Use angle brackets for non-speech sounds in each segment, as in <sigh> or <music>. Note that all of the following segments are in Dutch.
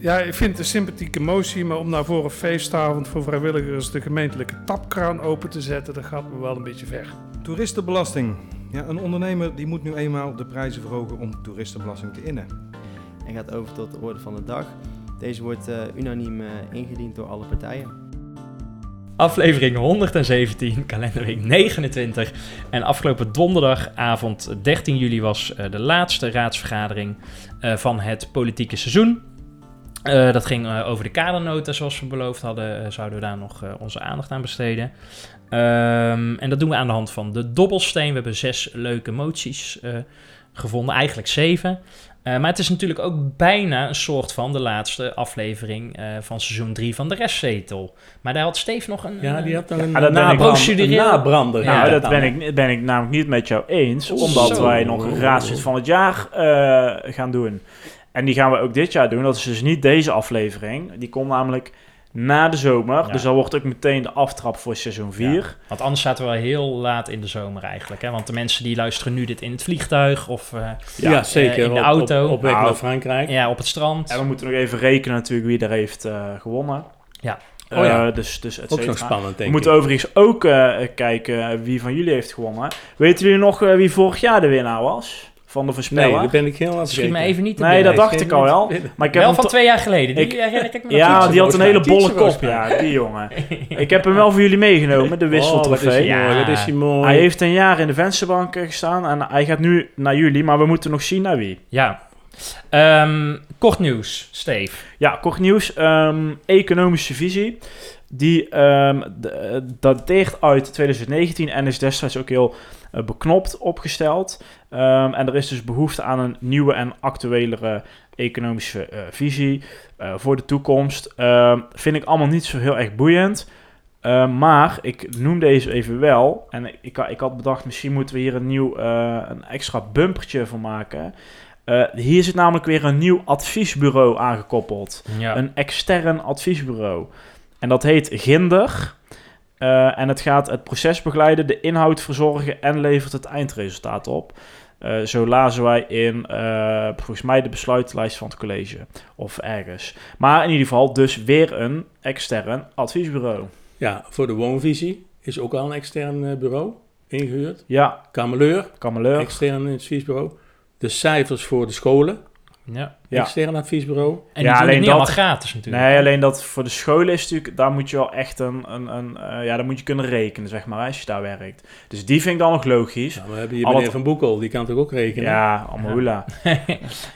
Ja, ik vind het een sympathieke motie, maar om nou voor een feestavond voor vrijwilligers de gemeentelijke tapkraan open te zetten, dat gaat me wel een beetje ver. Toeristenbelasting. Ja, een ondernemer die moet nu eenmaal de prijzen verhogen om toeristenbelasting te innen. en gaat over tot de orde van de dag. Deze wordt eh, unaniem eh, ingediend door alle partijen. Aflevering 117, kalenderweek 29. En afgelopen donderdagavond 13 juli was eh, de laatste raadsvergadering eh, van het politieke seizoen. Eh, dat ging eh, over de kadernota, zoals we beloofd hadden, eh, zouden we daar nog eh, onze aandacht aan besteden. Ehm, en dat doen we aan de hand van de dobbelsteen. We hebben zes leuke moties eh, gevonden, eigenlijk zeven. Eh, maar het is natuurlijk ook bijna een soort van de laatste aflevering eh, van seizoen 3 van de restzetel. Maar daar had Steve nog een... Ja, die had dan een, Ja, een nabrander. Ja, nou, dat dan. ben ik, ben ik namelijk niet met jou eens, omdat zo. wij nog een raadslid van het jaar eh, gaan doen. En die gaan we ook dit jaar doen. Dat is dus niet deze aflevering. Die komt namelijk na de zomer. Ja. Dus dat wordt ook meteen de aftrap voor seizoen 4. Ja, want anders zaten we wel heel laat in de zomer eigenlijk. Hè? Want de mensen die luisteren nu dit in het vliegtuig of eh, Ja, zeker. eh, in de auto. Op, op weg Nou, naar Frankrijk. ja, op het strand. En we moeten nog even rekenen natuurlijk wie er heeft eh, gewonnen. Ja. Eh, Oh ja. dus, dus et Ook nog spannend, We denk moeten ik. overigens ook eh, kijken wie van jullie heeft gewonnen. Weten jullie nog eh, wie vorig jaar de winnaar was? Van de Nee, voorspeller? daar ben ik heel aan Schiet me even niet te Nee, binnen. dat dacht ik al wel. Maar ik heb Wel hem van twee jaar geleden. Die Ik-. Ja, Tietze die had een hele bolle kop. Ja, die jongen. <laughs> Ik heb hem wel voor jullie meegenomen, de Oh, wisseltrofee. hij Ja. mooi, wat is hij mooi. Hij heeft een jaar in de vensterbank gestaan en hij gaat nu naar jullie, maar we moeten nog zien naar wie. Ja. Ehm, kort nieuws, Steve. Ja, kort nieuws. ehm, economische visie. Die ehm, d- eh, dateert uit 2019 en is destijds ook heel eh, beknopt opgesteld. Ehm, en er is dus behoefte aan een nieuwe en actuelere economische eh, visie voor de toekomst. Ehm, vind ik allemaal niet zo heel erg boeiend. Ehm, maar ik noem deze even wel. En ik, ik, ik had bedacht, misschien moeten we hier een nieuw, een extra bumpertje voor maken. Hier zit namelijk weer een nieuw adviesbureau aangekoppeld. Ja. Een extern adviesbureau. En dat heet Ginder. Eh, en het gaat het proces begeleiden, de inhoud verzorgen en levert het eindresultaat op. Eh, zo lazen wij in, eh, volgens mij, de besluitlijst van het college. Of ergens. Maar in ieder geval dus weer een extern adviesbureau. Ja, voor de woonvisie is ook al een extern bureau ingehuurd. Ja, Kameleur, Kameleur. extern adviesbureau. De cijfers voor de scholen, ja. Ja. extern adviesbureau. En die Ja, doen het alleen niet dat- allemaal gratis natuurlijk. Nee, alleen dat voor de scholen is natuurlijk, daar moet je wel echt een, een, een eh, ja, daar moet je kunnen rekenen, zeg maar, als je daar werkt. Dus die vind ik dan nog logisch. Nou, we hebben hier Al meneer het- Van Boekel, die kan toch ook rekenen? Ja, allemaal. <laughs>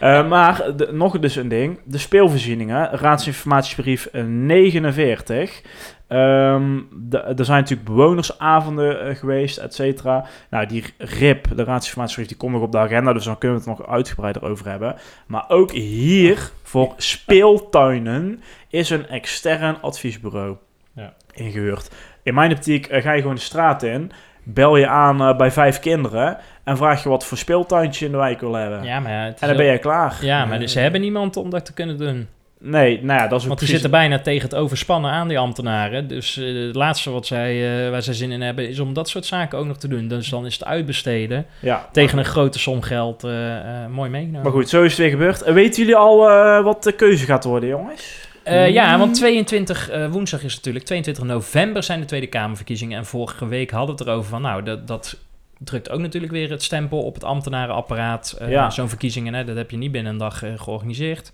Eh, maar de- nog dus een ding. De speelvoorzieningen, raadsinformatiebrief eh, 49. Ehm, de- er zijn natuurlijk bewonersavonden eh, geweest, et cetera. Nou, die RIP, de raadsinformatiebrief, die komt nog op de agenda, dus dan kunnen we het nog uitgebreider over hebben. Maar ook hier, voor speeltuinen, is een extern adviesbureau Ja. ingehuurd. In mijn optiek eh, ga je gewoon de straat in, bel je aan eh, bij vijf kinderen en vraag je wat voor speeltuintje je in de wijk wil hebben. Ja, maar ja, En dan ben je klaar. Ja, maar dus ze hebben niemand om dat te kunnen doen. Nee, nou ja, dat is ook Want die precies... zitten bijna tegen het overspannen aan, die ambtenaren. Dus eh, het laatste wat zij, eh, waar zij zin in hebben, is om dat soort zaken ook nog te doen. Dus dan is het uitbesteden Ja. tegen een grote som geld eh, eh, mooi meegenomen. Maar goed, zo is het weer gebeurd. Weten jullie al eh, wat de keuze gaat worden, jongens? Eh, ja, want 22 eh, woensdag is natuurlijk 22 november zijn de Tweede Kamerverkiezingen. En vorige week hadden we het erover van, nou, dat, dat drukt ook natuurlijk weer het stempel op het ambtenarenapparaat. Eh, Ja. Zo'n verkiezingen, hè, dat heb je niet binnen een dag georganiseerd.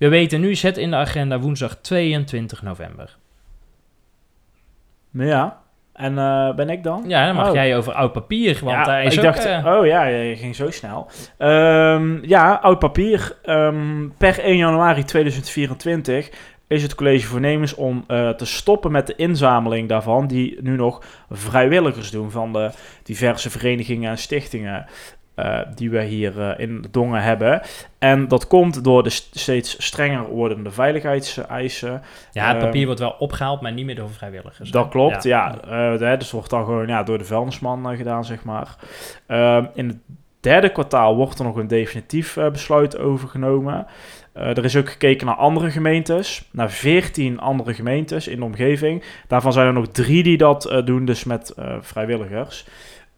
We weten nu, zet in de agenda woensdag 22 november. Nou ja. En eh, ben ik dan? Ja, dan mag Oh. jij over oud papier, want ja, daar is ik ook... dacht, eh, oh ja, je ging zo snel. Ehm, ja, oud papier. Ehm, per 1 januari 2024 is het college voornemens om eh, te stoppen met de inzameling daarvan, die nu nog vrijwilligers doen van de diverse verenigingen en stichtingen. Eh, die we hier eh, in Dongen hebben. En dat komt door de st- steeds strenger wordende veiligheidseisen. Ja, het Ehm, papier wordt wel opgehaald, maar niet meer door vrijwilligers. Dat klopt, ja. Eh, dus wordt dan gewoon ja, door de vuilnisman gedaan, zeg maar. Ehm, in het derde kwartaal wordt er nog een definitief besluit overgenomen. Eh, er is ook gekeken naar andere gemeentes, naar 14 andere gemeentes in de omgeving. Daarvan zijn er nog drie die dat doen, dus met vrijwilligers.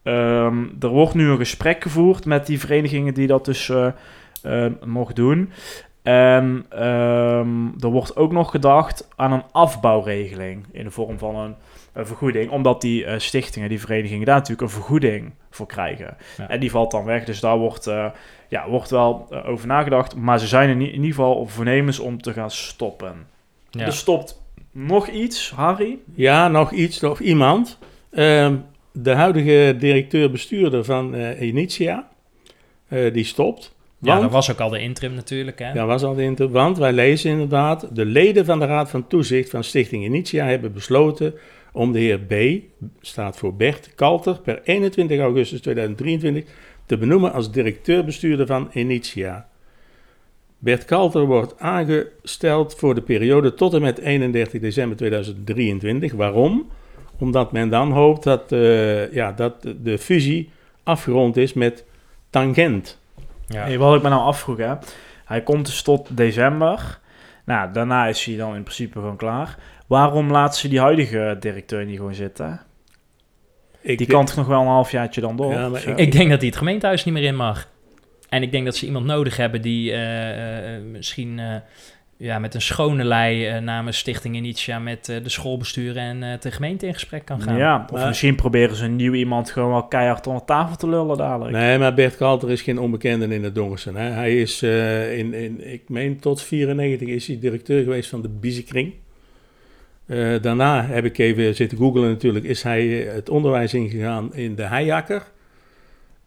Ehm, er wordt nu een gesprek gevoerd met die verenigingen die dat dus nog doen. En ehm, er wordt ook nog gedacht aan een afbouwregeling in de vorm van een, een vergoeding. Omdat die eh, stichtingen, die verenigingen daar natuurlijk een vergoeding voor krijgen. Ja. En die valt dan weg. Dus daar wordt, eh, ja, wordt wel over nagedacht. Maar ze zijn in, ieder geval voornemens om te gaan stoppen. Ja. Er stopt nog iets, Harry. Ja, nog iets, nog iemand. Ehm, de huidige directeur-bestuurder van eh Initia, eh, die stopt. ja, dat was ook al de interim natuurlijk. Hè? ja, was al in te- want wij lezen inderdaad, de leden van de Raad van Toezicht van Stichting Initia hebben besloten om de heer B, staat voor Bert Kalter, per 21 augustus 2023 te benoemen als directeur-bestuurder van Initia. Bert Kalter wordt aangesteld voor de periode tot en met 31 december 2023. Waarom? Omdat men dan hoopt dat, eh, ja, dat de- fusie afgerond is met Tangent. Ja. Hey, wat ik me nou afvroeg, hè. Hij komt dus tot december. Nou, daarna is hij dan in principe gewoon klaar. Waarom laten ze die huidige directeur niet gewoon zitten? Ik, Die kan toch nog wel een halfjaartje dan door? Ja? Ik denk dat hij het gemeentehuis niet meer in mag. En ik denk dat ze iemand nodig hebben die eh, eh, misschien eh, ja, met een schone lei eh, namens Stichting Initia met eh, de schoolbestuur en eh, de gemeente in gesprek kan gaan. Ja, of Maar- misschien proberen ze een nieuw iemand gewoon wel keihard onder tafel te lullen dadelijk. Nee, maar Bert Kalter is geen onbekende in het Dongersen. Hè. Hij is, eh, in, in, ik meen tot 94 is hij directeur geweest van de Biezenkring. Eh, daarna heb ik even zitten googlen natuurlijk, is hij het onderwijs ingegaan in de Heijakker.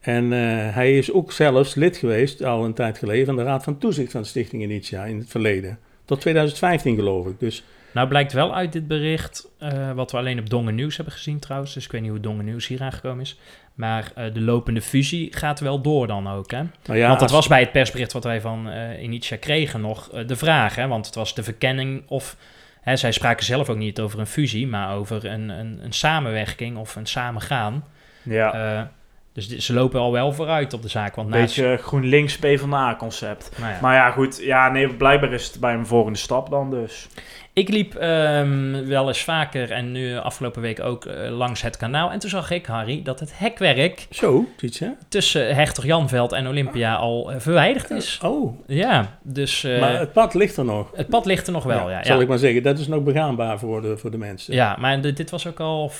En eh, hij is ook zelfs lid geweest, al een tijd geleden, van de Raad van Toezicht van de Stichting Initia in het verleden. Tot 2015 geloof ik. Dus Nou blijkt wel uit dit bericht, eh, wat we alleen op Dongen Nieuws hebben gezien trouwens, dus ik weet niet hoe Dongen Nieuws hier aangekomen is, maar eh, de lopende fusie gaat wel door dan ook, hè? nou ja, want dat als- was bij het persbericht wat wij van eh Initia kregen nog de vraag, hè? Want het was de verkenning of... Hè, zij spraken zelf ook niet over een fusie, maar over een, een, een samenwerking of een samengaan. Ja, dus ze lopen al wel vooruit op de zaak. Want beetje GroenLinks PvdA concept. nou ja. Maar ja, goed. Ja, nee, blijkbaar is het bij een volgende stap dan dus. Ik liep ehm, wel eens vaker en nu afgelopen week ook eh, langs het kanaal. En toen zag ik, Harry, dat het hekwerk Zo, ziet je. tussen Hertog Janveld en Olympia al eh, verwijderd is. Oh, Ja, dus eh, maar het pad ligt er nog. het pad ligt er nog wel. Ja, Zal ja. ik maar zeggen, dat is nog begaanbaar voor de, voor de mensen. ja maar dit dit was ook al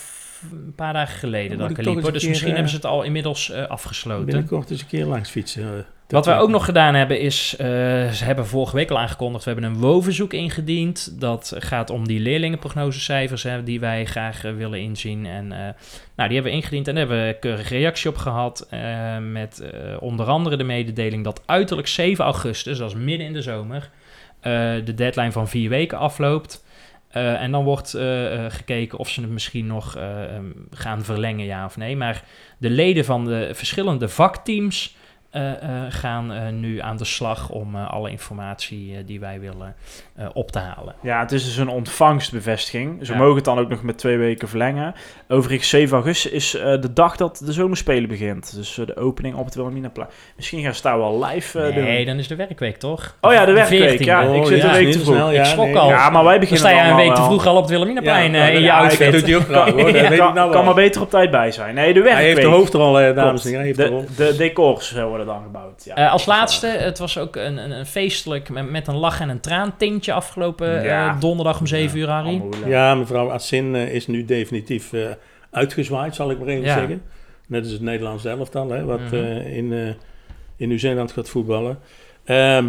een paar dagen geleden Dan dat ik er liep. hoor. Dus keer, misschien eh, hebben ze het al inmiddels eh, afgesloten. Binnenkort eens een keer langs fietsen. eh, Wat wij ook nog gedaan hebben is, eh, ze hebben vorige week al aangekondigd, we hebben een WO-verzoek ingediend. Dat gaat om die leerlingenprognosecijfers hè, die wij graag eh, willen inzien. En eh, nou, die hebben we ingediend en daar hebben we een keurige reactie op gehad. eh, met eh, onder andere de mededeling dat uiterlijk 7 augustus, dat is midden in de zomer, eh, de deadline van vier weken afloopt. Eh, en dan wordt eh, eh, gekeken of ze het misschien nog eh, ehm, gaan verlengen, ja of nee. Maar de leden van de verschillende vakteams gaan eh, nu aan de slag om eh, alle informatie eh, die wij willen eh, op te halen. Ja, het is dus een ontvangstbevestiging. Ze Ja. mogen het dan ook nog met twee weken verlengen. Overigens, 7 augustus is eh, de dag dat de zomerspelen begint. Dus eh, de opening op het Wilhelminaplein. Misschien gaan ze daar wel live eh, nee, doen. dan is de werkweek toch? Oh ja, de werkweek. 14e. Ja, Oh, ik zit ja, een week te vroeg. snel, Ik schrok nee. al. Ja, maar wij Dan beginnen sta je een week te vroeg al op het Wilhelminaplein Ja, eh, in je ja, outfit. dat doet hij ook graag, hoor. Dat Ja, weet ik kan, nou kan maar beter op tijd bij zijn. Nee, de werkweek. Hij heeft de hoofdrol, eh, dames en heren. De De, rol. de dan gebouwd. Ja, Eh, als laatste, het was ook een, een, een feestelijk met, met een lach en een traan tintje afgelopen eh, donderdag om 7 uur. Harry. Ja, mevrouw Assin eh, is nu definitief eh, uitgezwaaid, zal ik maar even Ja. zeggen. Net als het Nederlands elftal, hè, wat Mhm. eh, in, eh, in Nieuw-Zeeland gaat voetballen. Ehm,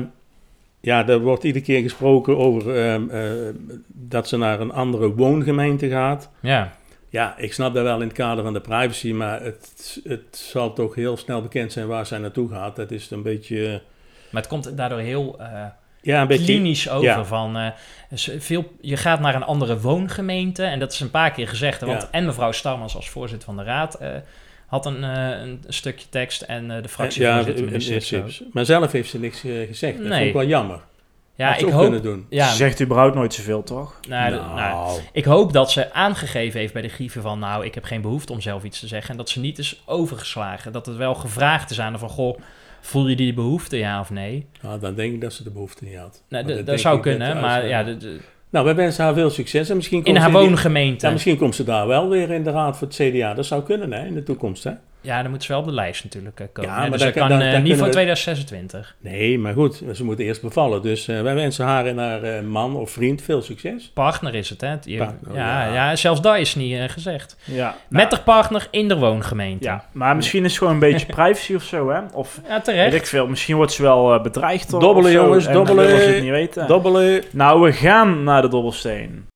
ja, er wordt iedere keer gesproken over ehm, eh, dat ze naar een andere woongemeente gaat. Ja. Ja, ik snap dat wel in het kader van de privacy, maar het, het zal toch heel snel bekend zijn waar zij naartoe gaat. Dat is een beetje... eh, Maar het komt daardoor heel eh, ja, een beetje... klinisch over. ja. Van, eh, veel, je gaat naar een andere woongemeente. En dat is een paar keer gezegd. Want Ja. en mevrouw Starmans als voorzitter van de raad... had een, een stukje tekst en de ja, fractievoorzitter principe. Maar zelf heeft ze niks gezegd. Dat Nee. vond ik wel jammer. Ja, ik ook hoop, kunnen doen. ja, Ze zegt überhaupt nooit zoveel, toch? nou, de- nou, ik hoop dat ze aangegeven heeft bij de grieven van... nou, ik heb geen behoefte om zelf iets te zeggen. En dat ze niet is overgeslagen. Dat het wel gevraagd is aan haar van... goh, voel je die behoefte, ja of nee? Nou, dan denk ik dat ze de behoefte niet had. Nou, dat zou kunnen, maar ja, Nou, wij wensen haar veel succes. En misschien in komt haar ze die- woongemeente. Ja, misschien komt ze daar wel weer in de raad voor het CDA. Dat zou kunnen, hè, in de toekomst, hè? Ja, dan moet ze wel op de lijst natuurlijk eh, komen. Ja, maar dus dat kan- niet voor kunnen we- 2026. Nee, maar goed, ze moet eerst bevallen. Dus eh, wij wensen haar en haar eh, man of vriend veel succes. Partner is het, hè? Je- Partner, ja, ja. ja. zelfs dat is niet gezegd. Ja. Met de partner in de woongemeente. Ja, maar misschien is het gewoon een beetje <laughs> privacy of zo, hè? Of Ja, weet terecht. ik veel. Misschien wordt ze wel bedreigd of Dobbelen, of jongens, en dobbelen. ze het niet weten. Dobbelen. nou, we gaan naar de dobbelsteen.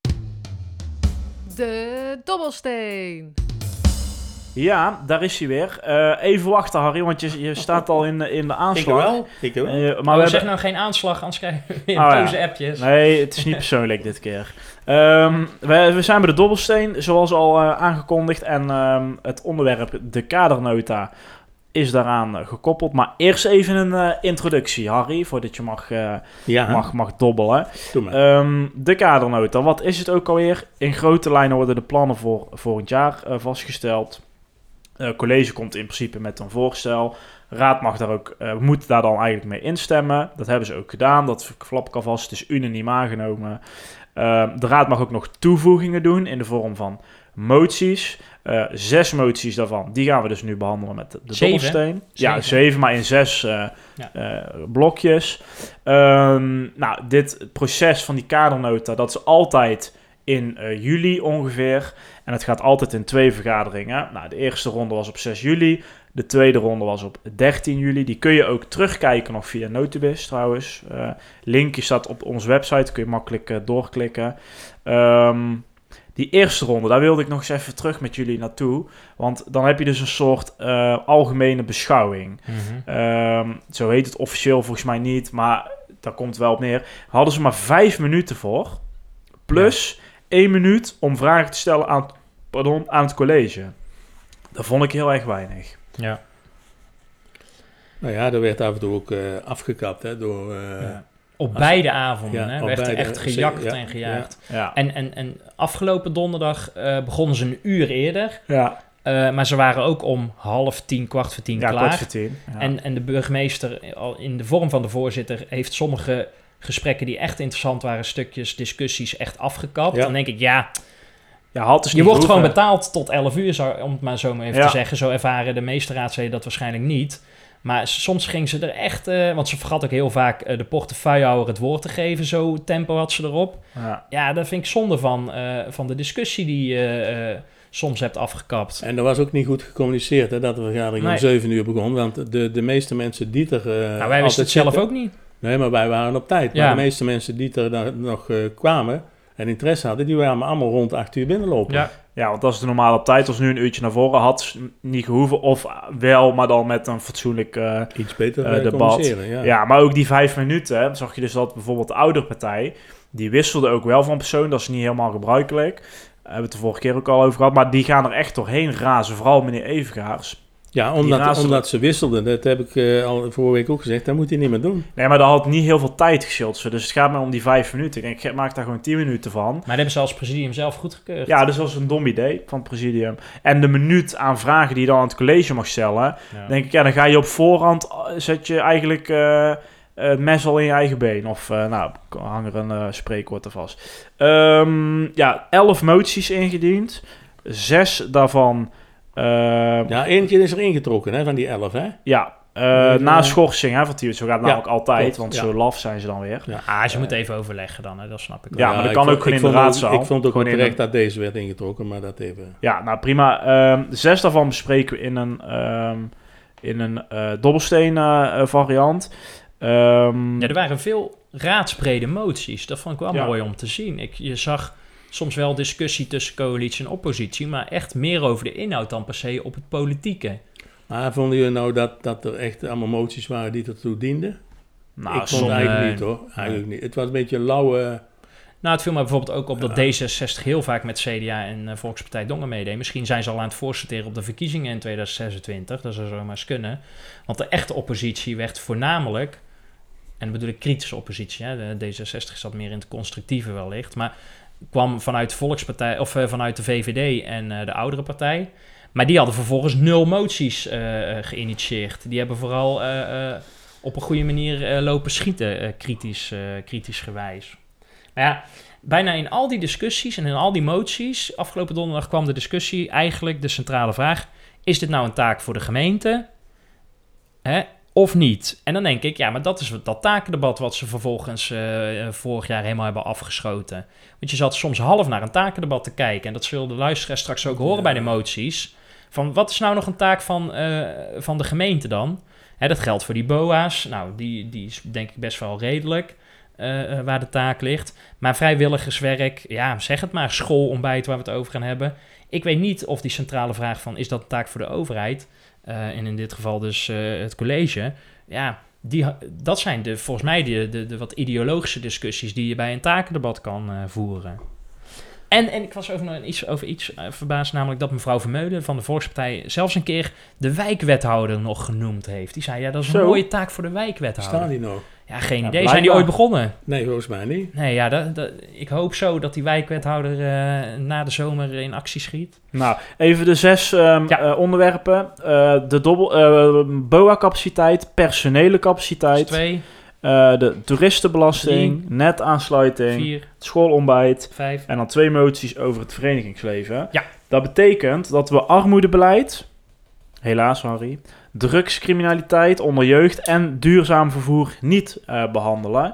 De dobbelsteen. Ja, daar is hij weer. Eh, even wachten, Harry, want je, je staat al in, de- in de Ik aanslag. wel. Ik wel. Eh, maar Maar we we zeg hebben... nou geen aanslag, anders krijgen we weer Oh, ja. appjes. Nee, het is niet <laughs> persoonlijk dit keer. Ehm, we, we zijn bij de dobbelsteen, zoals al eh, aangekondigd. En ehm, het onderwerp, de kadernota, is daaraan gekoppeld. Maar eerst even een eh, introductie, Harry, voordat je mag, eh, Ja, mag, mag dobbelen. doe maar. Ehm, de kadernota, wat is het ook alweer? In grote lijnen worden de plannen voor volgend jaar vastgesteld. Eh college komt in principe met een voorstel. Raad mag daar ook, eh, moet daar dan eigenlijk mee instemmen. Dat hebben ze ook gedaan. Dat flap ik alvast. Het is unaniem aangenomen. Ehm, de raad mag ook nog toevoegingen doen in de vorm van moties. Eh, zes moties daarvan, die gaan we dus nu behandelen met de, de Zeven? dobbelsteen. Ja, Zeven. maar in zes Ja. blokjes. Ehm, nou, dit proces van die kadernota, dat is altijd in eh, juli ongeveer. En het gaat altijd in twee vergaderingen. Nou, de eerste ronde was op 6 juli. De tweede ronde was op 13 juli. Die kun je ook terugkijken nog via Notibis trouwens. Eh, linkje staat op onze website, kun je makkelijk eh, doorklikken. Ehm, die eerste ronde, daar wilde ik nog eens even terug met jullie naartoe. Want dan heb je dus een soort algemene beschouwing. Mhm. Ehm, zo heet het officieel volgens mij niet, maar daar komt het wel op neer. Hadden ze maar vijf minuten voor. Plus één minuut om vragen te stellen aan, pardon, aan het college. Dat vond ik heel erg weinig. Ja. Nou ja, er werd af en toe ook eh, afgekapt hè, door... eh, Ja. Op Als- beide avonden Ja, hè, op werd er beide, echt zeker, gejakt ja, en gejaagd. Ja, En, en, en afgelopen donderdag eh, begonnen ze een uur eerder. ja, Eh, maar ze waren ook om half tien, kwart voor tien ja klaar. kwart voor tien. Ja. En, en de burgemeester, al in de vorm van de voorzitter, heeft sommige gesprekken die echt interessant waren, stukjes, discussies, echt afgekapt. Ja. Dan denk ik, ja, ja, had dus je wordt gewoon betaald tot 11 uur, zou- om het maar zo maar even Ja. te zeggen. Zo ervaren de meeste raadsleden dat waarschijnlijk niet. Maar soms ging ze er echt, eh, want ze vergat ook heel vaak eh, de portefeuillehouder het woord te geven. Zo tempo had ze erop. Ja. Ja, dat vind ik zonde van, eh, van de discussie die je soms hebt afgekapt. En er was ook niet goed gecommuniceerd hè, dat de vergadering Nee. om 7 uur begon. Want de, de meeste mensen die er. nou, wij wisten het zelf zitten- ook niet. Nee, maar wij waren op tijd. Ja. Maar de meeste mensen die er nog eh, kwamen en interesse hadden, die waren allemaal rond 8 uur binnenlopen. Ja. ja, want dat is de normale tijd. Als nu een uurtje naar voren had niet gehoeven. Of wel, maar dan met een fatsoenlijk... eh, Iets beter Eh, debat. Ja. Ja. maar ook die vijf minuten, hè, zag je dus dat bijvoorbeeld de oudere partij, die wisselde ook wel van persoon, dat is niet helemaal gebruikelijk. Daar hebben we het de vorige keer ook al over gehad, maar die gaan er echt doorheen razen, vooral meneer Evengaars. Ja, omdat, omdat ze wisselden. Dat heb ik eh, al vorige week ook gezegd. Dat moet hij niet meer doen. Nee, maar dat had niet heel veel tijd geschild, dus het gaat maar om die vijf minuten. Ik denk, maak daar gewoon tien minuten van. Maar dat hebben ze als presidium zelf goedgekeurd. Ja, dus dat was een dom idee van het presidium. En de minuut aan vragen die je dan aan het college mag stellen, Ja. denk ik, ja, dan ga je op voorhand, eh, zet je eigenlijk eh, het mes al in je eigen been. Of, eh, nou, hang er een spreekwoord er vast. Ehm, ja, elf moties ingediend. Zes daarvan, ja, Ja, eentje is er ingetrokken hè, van die 11. Hè? eh, Nee, na eh, schorsing, hè, van die, zo gaat het ja, namelijk altijd, klopt, want ja. zo laf zijn ze dan weer. Ah, ze moeten even overleggen dan, hè, dat snap ik Ja, wel. maar dat ik kan vond- ook gewoon in de raadzaal. Ik vond ook Gewoon terecht dat deze werd ingetrokken, maar dat even... Ja, nou prima. Ehm, zes daarvan bespreken we in een, ehm, in een eh, dobbelsteen eh, eh, variant. Ehm, Ja, er waren veel raadsbrede moties. Dat vond ik wel Ja. mooi om te zien. Ik, je zag soms wel discussie tussen coalitie en oppositie, maar echt meer over de inhoud dan per se op het politieke. Maar vonden jullie nou dat, dat er echt allemaal moties waren die ertoe dienden? nou, ik vond het eigenlijk niet hoor. Eigenlijk niet. Het was een beetje een lauwe... Nou, het viel me bijvoorbeeld ook op dat D66 heel vaak met CDA en eh, Volkspartij Dongen meedeed. Misschien zijn ze al aan het voorsorteren op de verkiezingen in 2026. Dat zou zomaar eens kunnen. Want de echte oppositie werd voornamelijk, en dat bedoel ik kritische oppositie, hè, de D66 zat meer in het constructieve wellicht, maar kwam vanuit de Volkspartij of eh, vanuit de VVD en eh, de oudere partij. Maar die hadden vervolgens nul moties eh, geïnitieerd. Die hebben vooral op een goede manier lopen schieten, kritisch, kritisch gewijs. Maar ja, bijna in al die discussies en in al die moties, afgelopen donderdag kwam de discussie eigenlijk de centrale vraag: is dit nou een taak voor de gemeente? Hè? Of niet? En dan denk ik, ja, maar dat is dat takendebat wat ze vervolgens eh, eh, vorig jaar helemaal hebben afgeschoten. Want je zat soms half naar een takendebat te kijken. En dat zullen de luisteraars straks ook horen bij de moties. Van wat is nou nog een taak van, eh, van de gemeente dan? Hè, dat geldt voor die BOA's. Nou, die, die is denk ik best wel redelijk waar de taak ligt. Maar vrijwilligerswerk, ja, zeg het maar, schoolontbijt waar we het over gaan hebben. Ik weet niet of die centrale vraag van is dat een taak voor de overheid? Eh, en in dit geval dus eh, het college. Ja, die, dat zijn de, volgens mij de, de, de wat ideologische discussies die je bij een takendebat kan eh, voeren. En, en ik was over, nog iets, over iets verbaasd, namelijk dat mevrouw Vermeulen van de Volkspartij zelfs een keer de wijkwethouder nog genoemd heeft. Die zei, ja, dat is een Zo. mooie taak voor de wijkwethouder. Staan die nog? Ja, geen Ja, idee. Zijn die ooit begonnen? Nee, volgens mij niet. Nee, ja, dat, dat- ik hoop zo dat die wijkwethouder eh, na de zomer in actie schiet. Nou, even de zes ehm, Ja. eh, onderwerpen. Eh, de dobbel, BOA-capaciteit, personele Dus capaciteit, twee, eh, de toeristenbelasting, netaansluiting, vier, schoolontbijt vijf. en dan twee moties over het verenigingsleven. Ja. Dat betekent dat we armoedebeleid, helaas Harry, drugscriminaliteit onder jeugd en duurzaam vervoer niet eh, behandelen.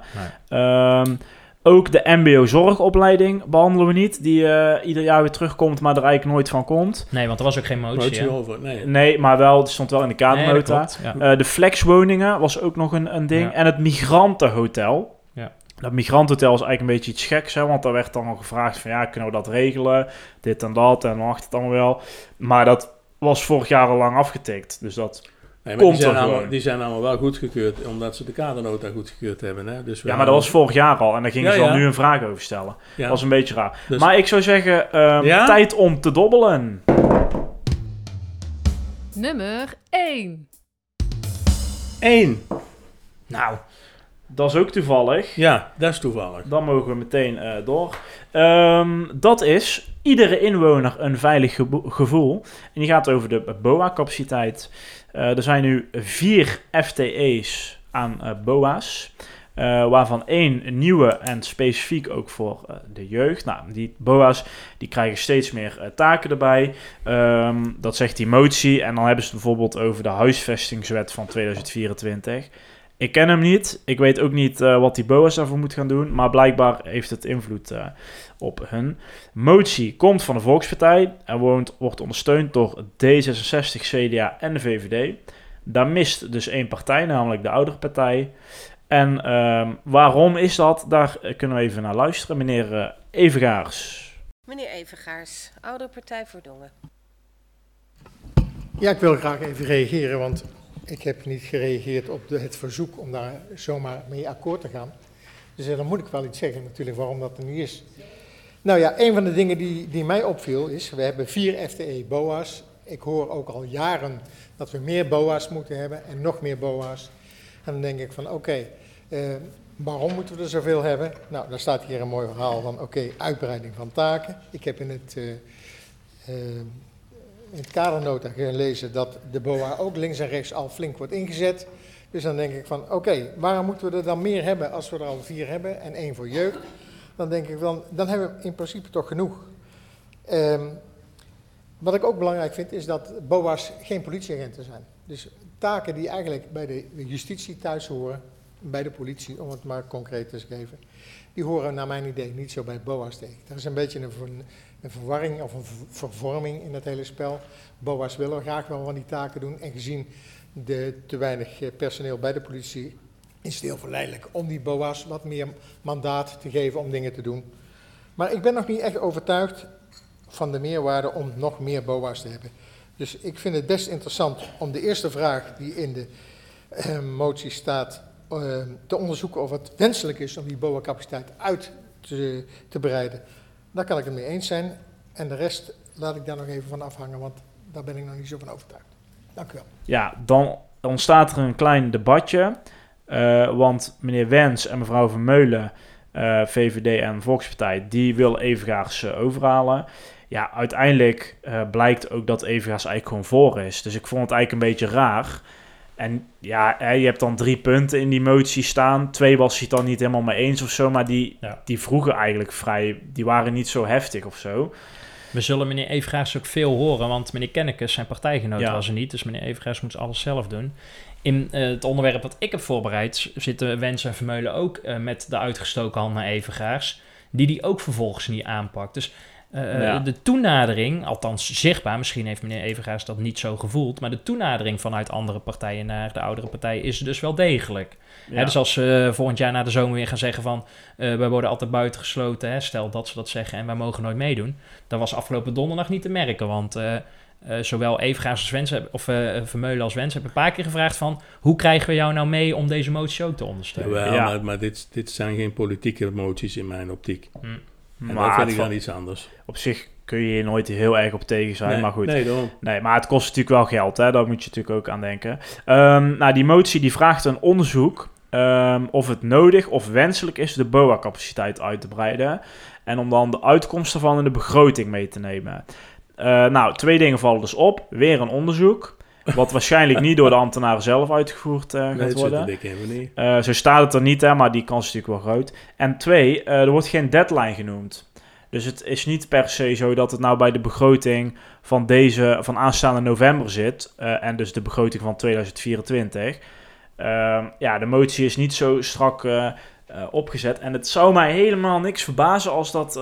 Nee. Ehm, ook de MBO-zorgopleiding behandelen we niet, die eh, ieder jaar weer terugkomt, maar er eigenlijk nooit van komt. Nee, want er was ook geen motie. Over. Nee. Nee, maar wel, die stond wel in de Nee, kadernota. klopt, ja. Eh, de flexwoningen was ook nog een, een ding. Ja. En het migrantenhotel. Ja. Dat migrantenhotel is eigenlijk een beetje iets geks, hè, want daar werd dan al gevraagd van ja, kunnen we dat regelen? Dit en dat en wacht het allemaal wel. Maar dat was vorig jaar al lang afgetikt. Dus dat... Nee, maar Komt die, zijn er allemaal, die zijn allemaal wel goedgekeurd, omdat ze de kadernota goedgekeurd hebben. Hè? Dus Ja, maar dat was vorig jaar al. En daar gingen Ja, ze ja. nu een vraag over stellen. Ja. Dat was een beetje raar. Dus- Maar ik zou zeggen, ehm, Ja? tijd om te dobbelen. Nummer 1. Eén. Nou, Dat is ook toevallig. Ja, dat is toevallig. Dan mogen we meteen eh, door. Ehm, dat is iedere inwoner een veilig gevoel. En die gaat over de BOA-capaciteit. Eh, er zijn nu vier FTE's aan eh, BOA's. eh, waarvan één nieuwe en specifiek ook voor de jeugd. Nou, die BOA's die krijgen steeds meer taken erbij. Ehm, dat zegt die motie. En dan hebben ze bijvoorbeeld over de huisvestingswet van 2024. Ik ken hem niet. Ik weet ook niet eh, wat die BOA's daarvoor moet gaan doen. Maar blijkbaar heeft het invloed eh, op hun. Motie komt van de Volkspartij. En woont, wordt ondersteund door D66, CDA en de VVD. Daar mist dus één partij, namelijk de oudere partij. En ehm, waarom is dat? Daar eh, kunnen we even naar luisteren. Meneer Evengaars. Meneer Evengaars, Oude Partij voor Dongen. Ja, ik wil graag even reageren, want ik heb niet gereageerd op het verzoek om daar zomaar mee akkoord te gaan. Dus eh, dan moet ik wel iets zeggen natuurlijk waarom dat er niet is. Nou ja, een van de dingen die, die mij opviel is, we hebben vier FTE BOA's. Ik hoor ook al jaren dat we meer BOA's moeten hebben en nog meer BOA's. En dan denk ik van oké, eh, waarom moeten we er zoveel hebben? Nou, daar staat hier een mooi verhaal van oké, uitbreiding van taken. Ik heb in het... eh, eh, in het kadernota gelezen dat de BOA ook links en rechts al flink wordt ingezet. Dus dan denk ik van, oké, waarom moeten we er dan meer hebben als we er al vier hebben en één voor jeugd? Dan denk ik van, dan hebben we in principe toch genoeg. Ehm, wat ik ook belangrijk vind is dat BOA's geen politieagenten zijn. Dus taken die eigenlijk bij de justitie thuis horen, bij de politie, om het maar concreet te geven, die horen naar mijn idee niet zo bij BOA's tegen. Er is een beetje een, een verwarring of een ver- vervorming in het hele spel. BOA's willen graag wel van die taken doen en gezien de te weinig eh, personeel bij de politie is het heel verleidelijk om die BOA's wat meer mandaat te geven om dingen te doen. Maar ik ben nog niet echt overtuigd van de meerwaarde om nog meer BOA's te hebben. Dus ik vind het best interessant om de eerste vraag die in de eh, motie staat eh, te onderzoeken of het wenselijk is om die BOA-capaciteit uit te, te bereiden. Daar kan ik het mee eens zijn. En de rest laat ik daar nog even van afhangen, want daar ben ik nog niet zo van overtuigd. Dank u wel. Ja, dan ontstaat er een klein debatje. eh, want meneer Wens en mevrouw Vermeulen, eh, VVD en Volkspartij, die wil Evengaars eh, overhalen. Ja, uiteindelijk blijkt ook dat Evengaars eigenlijk gewoon voor is. Dus ik vond het eigenlijk een beetje raar. En ja, je hebt dan drie punten in die motie staan. Twee was hij het dan niet helemaal mee eens of zo. Maar die, Ja. die vroegen eigenlijk vrij... Die waren niet zo heftig of zo. We zullen meneer Evengaars ook veel horen, want meneer Kennekes, zijn partijgenoot, Ja. was er niet. Dus meneer Evengaars moet alles zelf doen. In eh, het onderwerp dat ik heb voorbereid zitten Wens en Vermeulen ook eh, met de uitgestoken hand naar Evengaars. Die die ook vervolgens niet aanpakt. Dus eh, Ja. de toenadering, althans zichtbaar, misschien heeft meneer Evengaars dat niet zo gevoeld. Maar de toenadering vanuit andere partijen naar de oudere partij is dus wel degelijk. Hè, dus als ze volgend jaar na de zomer weer gaan zeggen van... eh wij worden altijd buitengesloten, hè, stel dat ze dat zeggen... en wij mogen nooit meedoen. Dat was afgelopen donderdag niet te merken. Want eh, eh, zowel Evengaars als Wens, hebben- of eh, Vermeulen als Wens... hebben een paar keer gevraagd van... hoe krijgen we jou nou mee om deze motie ook te ondersteunen? Jawel, Ja. maar, maar dit, dit zijn geen politieke moties in mijn optiek. Hm. En dat Maar vind ik dan iets anders. op zich kun je hier nooit heel erg op tegen zijn. nee, maar goed. Nee, daarom. Nee, maar het kost natuurlijk wel geld, hè? daar moet je natuurlijk ook aan denken. Ehm, nou, die motie die vraagt een onderzoek ehm, of het nodig of wenselijk is de BOA-capaciteit uit te breiden. En om dan de uitkomsten van in de begroting mee te nemen. Eh, nou, twee dingen vallen dus op. Weer een onderzoek, wat waarschijnlijk niet door de ambtenaren zelf uitgevoerd Nee, gaat worden. niet. Eh, zo staat het er niet, hè, maar die kans is natuurlijk wel groot. En twee, eh, er wordt geen deadline genoemd. Dus het is niet per se zo dat het nou bij de begroting van deze, van aanstaande november zit. en dus de begroting van 2024. Ehm, ja, de motie is niet zo strak opgezet. En het zou mij helemaal niks verbazen als dat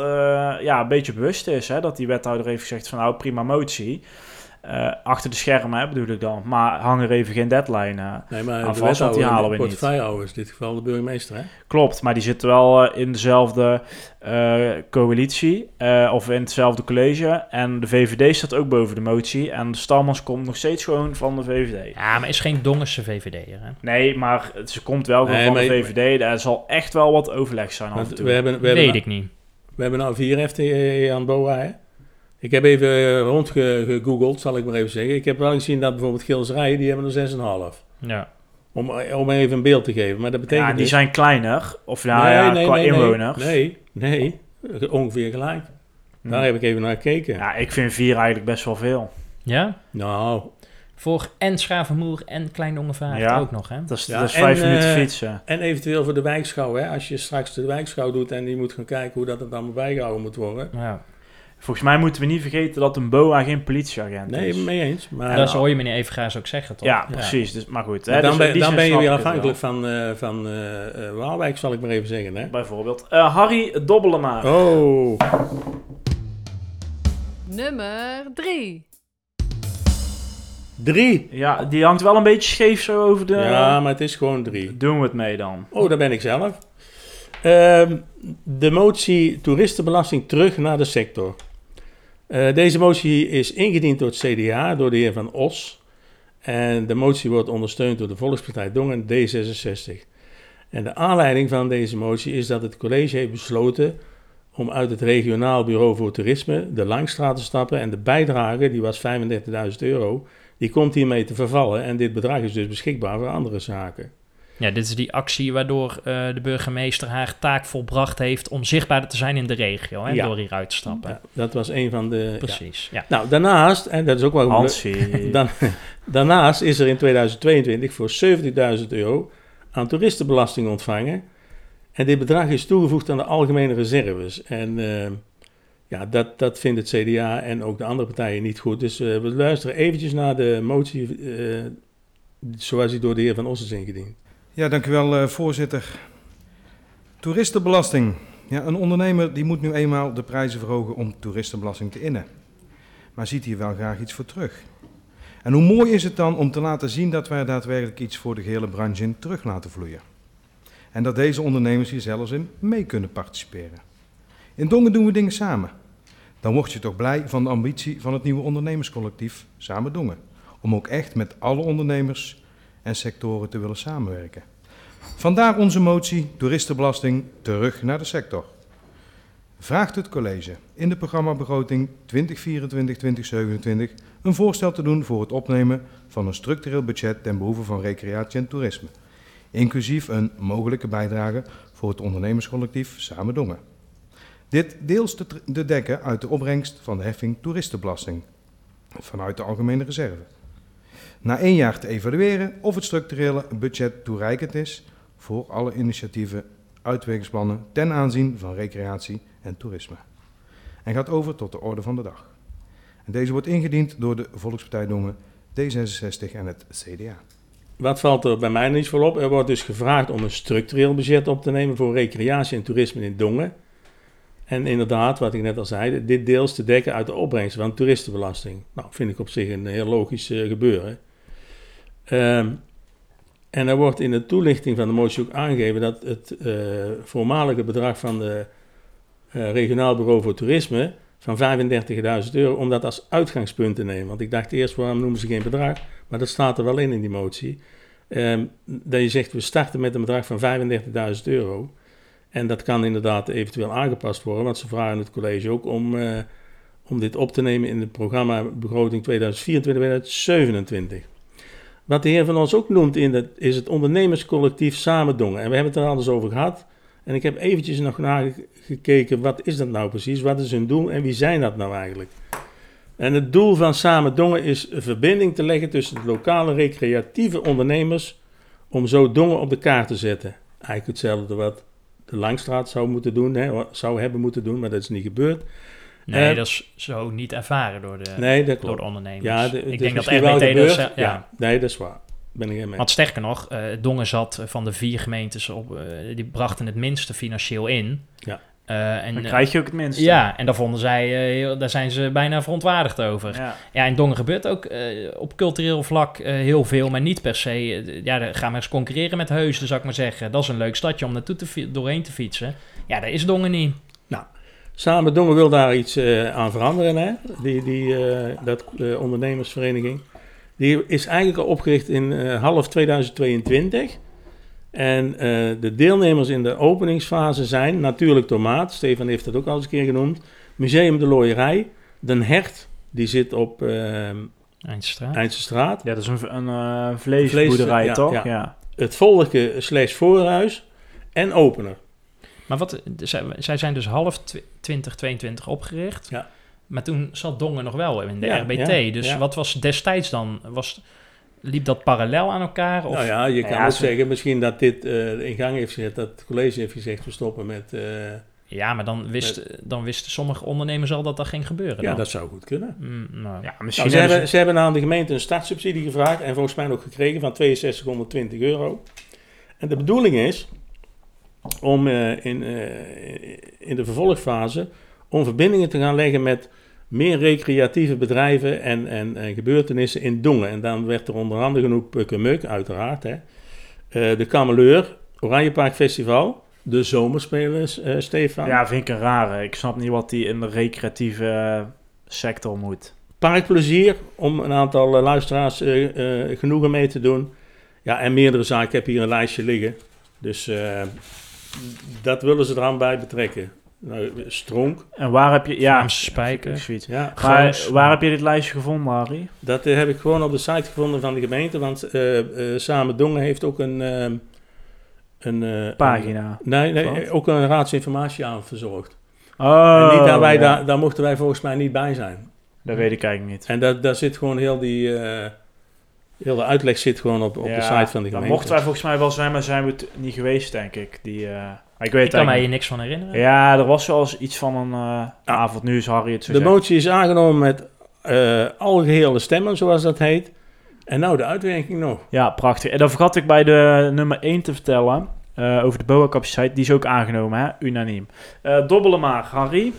ja, een beetje bewust is. Hè, dat die wethouder heeft gezegd van nou prima motie. Eh, achter de schermen hè, bedoel ik dan. Maar hang er even geen deadline eh, Nee, maar aan de vast, want die halen we niet. is in dit geval de burgemeester, hè? Klopt, maar die zitten wel eh, in dezelfde eh, coalitie eh, of in hetzelfde college. En de VVD staat ook boven de motie. En de Stalmans komt nog steeds gewoon van de VVD. Ja, maar is geen Dongense VVD'er, hè? Nee, maar ze komt wel gewoon Nee, van maar- de VVD. Er zal echt wel wat overleg zijn af Want en toe. we hebben, we, Weet hebben, ik niet. we hebben nou vier FTE aan BOA, hè? Ik heb even rondgegoogeld, zal ik maar even zeggen. Ik heb wel gezien dat bijvoorbeeld Gilserijen, die hebben er 6,5. Ja. Om, om even een beeld te geven. Maar dat betekent ja, die dus- zijn kleiner. Of ja, ja, qua inwoners. Nee, nee, ongeveer gelijk. Hm. Daar heb ik even naar gekeken. Ja, ik vind vier eigenlijk best wel veel. Ja? Nou, Voor en Schavenmoer en Klein Dongevaart Ja. ook nog, hè? Dat is, Ja, dat is en, vijf minuten eh, fietsen. en eventueel voor de wijkschouw, hè. Als je straks de wijkschouw doet en die moet gaan kijken hoe dat het allemaal bijgehouden moet worden. Ja. Volgens mij moeten we niet vergeten dat een BOA geen politieagent Nee, is. mee eens. Maar dat hoor je meneer Evengaars ook zeggen, toch? Ja, precies. Dus, maar goed. Maar hè, dan, dus ben, dan ben je weer afhankelijk van, eh, van eh, eh, Waalwijk, zal ik maar even zeggen. Hè? Bijvoorbeeld. Eh, Harry Dobbelema. Oh, Nummer 3. drie. Ja, die hangt wel een beetje scheef zo over de... Ja, maar het is gewoon drie. Doen we het mee dan? Oh, daar ben ik zelf. Ehm, de motie toeristenbelasting terug naar de sector. Eh, deze motie is ingediend door het CDA, door de heer Van Os. En de motie wordt ondersteund door de Volkspartij Dongen D66. En de aanleiding van deze motie is dat het college heeft besloten om uit het regionaal bureau voor toerisme de Langstraat te stappen. En de bijdrage, die was 35.000 euro, die komt hiermee te vervallen. En dit bedrag is dus beschikbaar voor andere zaken. Ja, dit is die actie waardoor eh, de burgemeester haar taak volbracht heeft om zichtbaarder te zijn in de regio, hè, Ja. door hieruit te stappen. Ja, dat was een van de. ja. Precies, ja. Nou, daarnaast, en dat is ook wel Hansie. <laughs> dan, daarnaast is er in 2022 voor 70.000 euro aan toeristenbelasting ontvangen. En dit bedrag is toegevoegd aan de algemene reserves. En eh, ja, dat, dat vindt het CDA en ook de andere partijen niet goed. Dus eh, we luisteren eventjes naar de motie eh, zoals die door de heer Van Os is ingediend. Ja, dank u wel, eh, voorzitter. Toeristenbelasting. Ja, een ondernemer die moet nu eenmaal de prijzen verhogen om toeristenbelasting te innen. Maar ziet hier wel graag iets voor terug. En hoe mooi is het dan om te laten zien dat wij daadwerkelijk iets voor de gehele branche in terug laten vloeien. En dat deze ondernemers hier zelfs in mee kunnen participeren. In Dongen doen we dingen samen. Dan word je toch blij van de ambitie van het nieuwe ondernemerscollectief Samen Dongen. Om ook echt met alle ondernemers en sectoren te willen samenwerken. Vandaar onze motie toeristenbelasting terug naar de sector. vraagt het college in de programmabegroting 2024-2027 een voorstel te doen voor het opnemen van een structureel budget ten behoeve van recreatie en toerisme, inclusief een mogelijke bijdrage voor het ondernemerscollectief Samen Dongen. Dit deels te, te dekken uit de opbrengst van de heffing toeristenbelasting vanuit de algemene reserve. Na één jaar te evalueren of het structurele budget toereikend is voor alle initiatieven, uitwerkingsplannen ten aanzien van recreatie en toerisme. En gaat over tot de orde van de dag. En deze wordt ingediend door de Volkspartij Dongen, D66 en het CDA. Wat valt er bij mij niet voor op? Er wordt dus gevraagd om een structureel budget op te nemen voor recreatie en toerisme in Dongen. En inderdaad, wat ik net al zei, dit deels te dekken uit de opbrengst van toeristenbelasting. Nou, vind ik op zich een heel logisch uh, gebeuren. Ehm, en er wordt in de toelichting van de motie ook aangegeven dat het uh, voormalige bedrag van de uh, regionaal bureau voor toerisme van 35.000 euro, om dat als uitgangspunt te nemen. Want ik dacht eerst, waarom noemen ze geen bedrag? Maar dat staat er wel in in die motie. Um, dat je zegt, we starten met een bedrag van 35.000 euro. En dat kan inderdaad eventueel aangepast worden, want ze vragen het college ook om, uh, om dit op te nemen in het programma begroting 2024-2027. Wat de heer van ons ook noemt in is het ondernemerscollectief Samendongen. En we hebben het er alles over gehad. En ik heb eventjes nog nagekeken, wat is dat nou precies? Wat is hun doel en wie zijn dat nou eigenlijk? En het doel van Samen Dongen is een verbinding te leggen tussen de lokale recreatieve ondernemers om zo Dongen op de kaart te zetten. Eigenlijk hetzelfde wat de Langstraat zou moeten doen, hè, zou hebben moeten doen, maar dat is niet gebeurd. Nee, uh, dat is zo niet ervaren door de, nee, dat door de ondernemers. Ja, de, ik denk dat RWT dat... Ja. ja, nee, dat is waar. Ben ik mee. Want sterker nog, uh, Dongen zat van de vier gemeentes op, uh, die brachten het minste financieel in. Ja. Uh, en, dan krijg je ook het minste. Ja, en daar vonden zij, uh, daar zijn ze bijna verontwaardigd over. Ja, ja in Dongen gebeurt ook uh, op cultureel vlak heel veel, maar niet per se. ja, ga maar eens concurreren met Heusden, zou ik maar zeggen. Dat is een leuk stadje om naartoe te doorheen te fietsen. Ja, daar is Dongen niet. Samen Dongen wil daar iets aan veranderen, hè? Die, die, dat ondernemersvereniging. Die is eigenlijk al opgericht in half 2022. En uh, de deelnemers in de openingsfase zijn Natuurlijk Tomaat, Stefan heeft dat ook al eens een keer genoemd, Museum de Looierij, Den Hert, die zit op uh, Eindstraat. Eindstraat. Ja, dat is een, een uh, vleesboerderij, Vlees, toch? Ja, ja. Het volgende slash voorhuis en opener. Maar wat, zij, zij zijn dus half 2022 opgericht. Ja. Maar toen zat Dongen nog wel in de Ja, RBT. ja, dus ja. wat was destijds dan? Was, liep dat parallel aan elkaar? Of? Nou ja, je kan Ja, ook ze- zeggen misschien dat dit eh, in gang heeft gezet, dat het college heeft gezegd we stoppen met... eh, Ja, maar dan, wist, dan wisten sommige ondernemers al dat dat ging gebeuren. ja, dan. dat zou goed kunnen. Mm, nou. Ja, misschien Nou, ze, hebben hebben, ze- ze hebben aan de gemeente een startsubsidie gevraagd en volgens mij ook gekregen van 6220 euro. En de bedoeling is om eh, in, eh, in de vervolgfase om verbindingen te gaan leggen met meer recreatieve bedrijven en, en, en gebeurtenissen in Dongen. En dan werd er onder andere genoemd Pukkemuk, uiteraard. Hè. Eh, de Kameleur, Oranjepark Festival, de Zomerspelers, eh, Stefan. Ja, vind ik een rare. Ik snap niet wat die in de recreatieve sector moet. Parkplezier, om een aantal luisteraars genoegen mee te doen. Ja, en meerdere zaken. Ik heb hier een lijstje liggen. Dus dat willen ze eraan bij betrekken. Nou, Stronk, En waar heb je... Ja, Vlaamse spijker. zoiets. ja. Waar heb je dit lijstje gevonden, Harry? Dat eh, heb ik gewoon op de site gevonden van de gemeente. Want eh, eh, Samen Dongen heeft ook een... eh, een eh, Pagina. een- nee, nee, Wat? ook een raadsinformatie aan verzorgd. Oh, en niet dat wij ja. daar, daar mochten wij volgens mij niet bij zijn. Dat weet ik eigenlijk niet. En dat, daar zit gewoon heel die... heel de uitleg zit gewoon op, op Ja, de site van de gemeente. mochten wij volgens mij wel zijn, maar zijn we het niet geweest, denk ik. Die, eh, ik weet Ik kan mij hier eigenlijk niks van herinneren. Ja, er was wel eens iets van een eh, avond. Nu is Harry het zo De zegt. motie is aangenomen met eh algehele stemmen, zoals dat heet. En nou de uitwerking nog. Ja, prachtig. En dan vergat ik bij de nummer 1 te vertellen. eh, over de BOA-capaciteit. Die is ook aangenomen, hè? Unaniem. Eh dobbelen maar, Harry.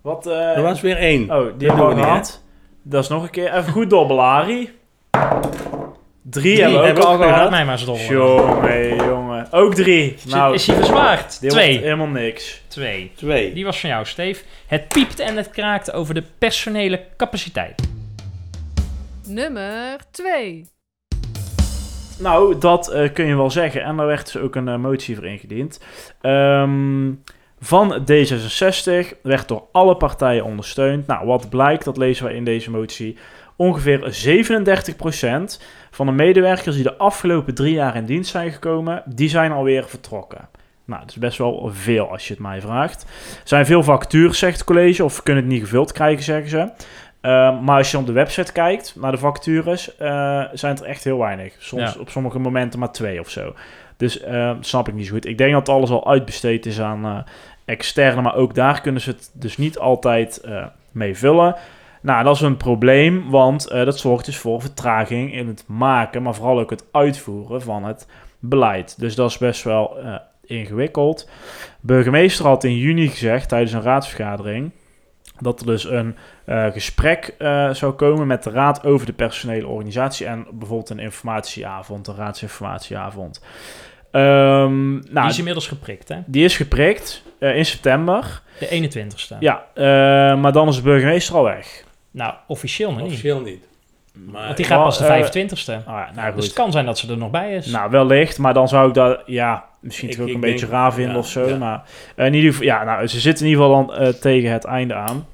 Wat... eh, Er was weer één. Oh, die hebben we gehad. Dat is nog een keer. Even goed dobbelen, Harry. Drie, Drie hebben we ook al gehad. mij maar eens dobbelen. Jongen, jongen. Ook drie. Is, Nou, is hij verzwaard? Twee. helemaal niks. Twee. Twee. Die was van jou, Steve. Het piepte en het kraakte over de personele capaciteit. Nummer 2. Nou, dat eh, kun je wel zeggen. En daar werd dus ook een eh, motie voor ingediend. Ehm, van D66 werd door alle partijen ondersteund. Nou, wat blijkt, dat lezen we in deze motie. Ongeveer 37% van de medewerkers die de afgelopen drie jaar in dienst zijn gekomen, die zijn alweer vertrokken. Nou, dat is best wel veel als je het mij vraagt. Er zijn veel vacatures, zegt het college, of kunnen het niet gevuld krijgen, zeggen ze. Uh, maar als je op de website kijkt naar de vacatures, uh, zijn het er echt heel weinig. Soms Ja. op sommige momenten maar twee of zo. Dus uh, snap ik niet zo goed. Ik denk dat alles al uitbesteed is aan uh, externe, maar ook daar kunnen ze het dus niet altijd uh, mee vullen. Nou, dat is een probleem, want uh, dat zorgt dus voor vertraging in het maken, maar vooral ook het uitvoeren van het beleid. Dus dat is best wel uh, ingewikkeld. Burgemeester had in juni gezegd tijdens een raadsvergadering dat er dus een gesprek zou komen met de raad over de personele organisatie en bijvoorbeeld een informatieavond, een raadsinformatieavond. Um, nou, die is inmiddels geprikt, hè? Die is geprikt uh, in september. De 21ste. Ja, maar dan is de burgemeester al weg. Nou, officieel nog niet. Officieel niet. Maar Want die gaat pas de 25ste. Uh, ah, nou, dus het kan zijn dat ze er nog bij is. Nou, wellicht, maar dan zou ik dat, ja, misschien toch ook een beetje raar vinden ja, of zo. Ja. Maar in ieder geval, ja, nou, ze zitten in ieder geval dan uh, tegen het einde aan.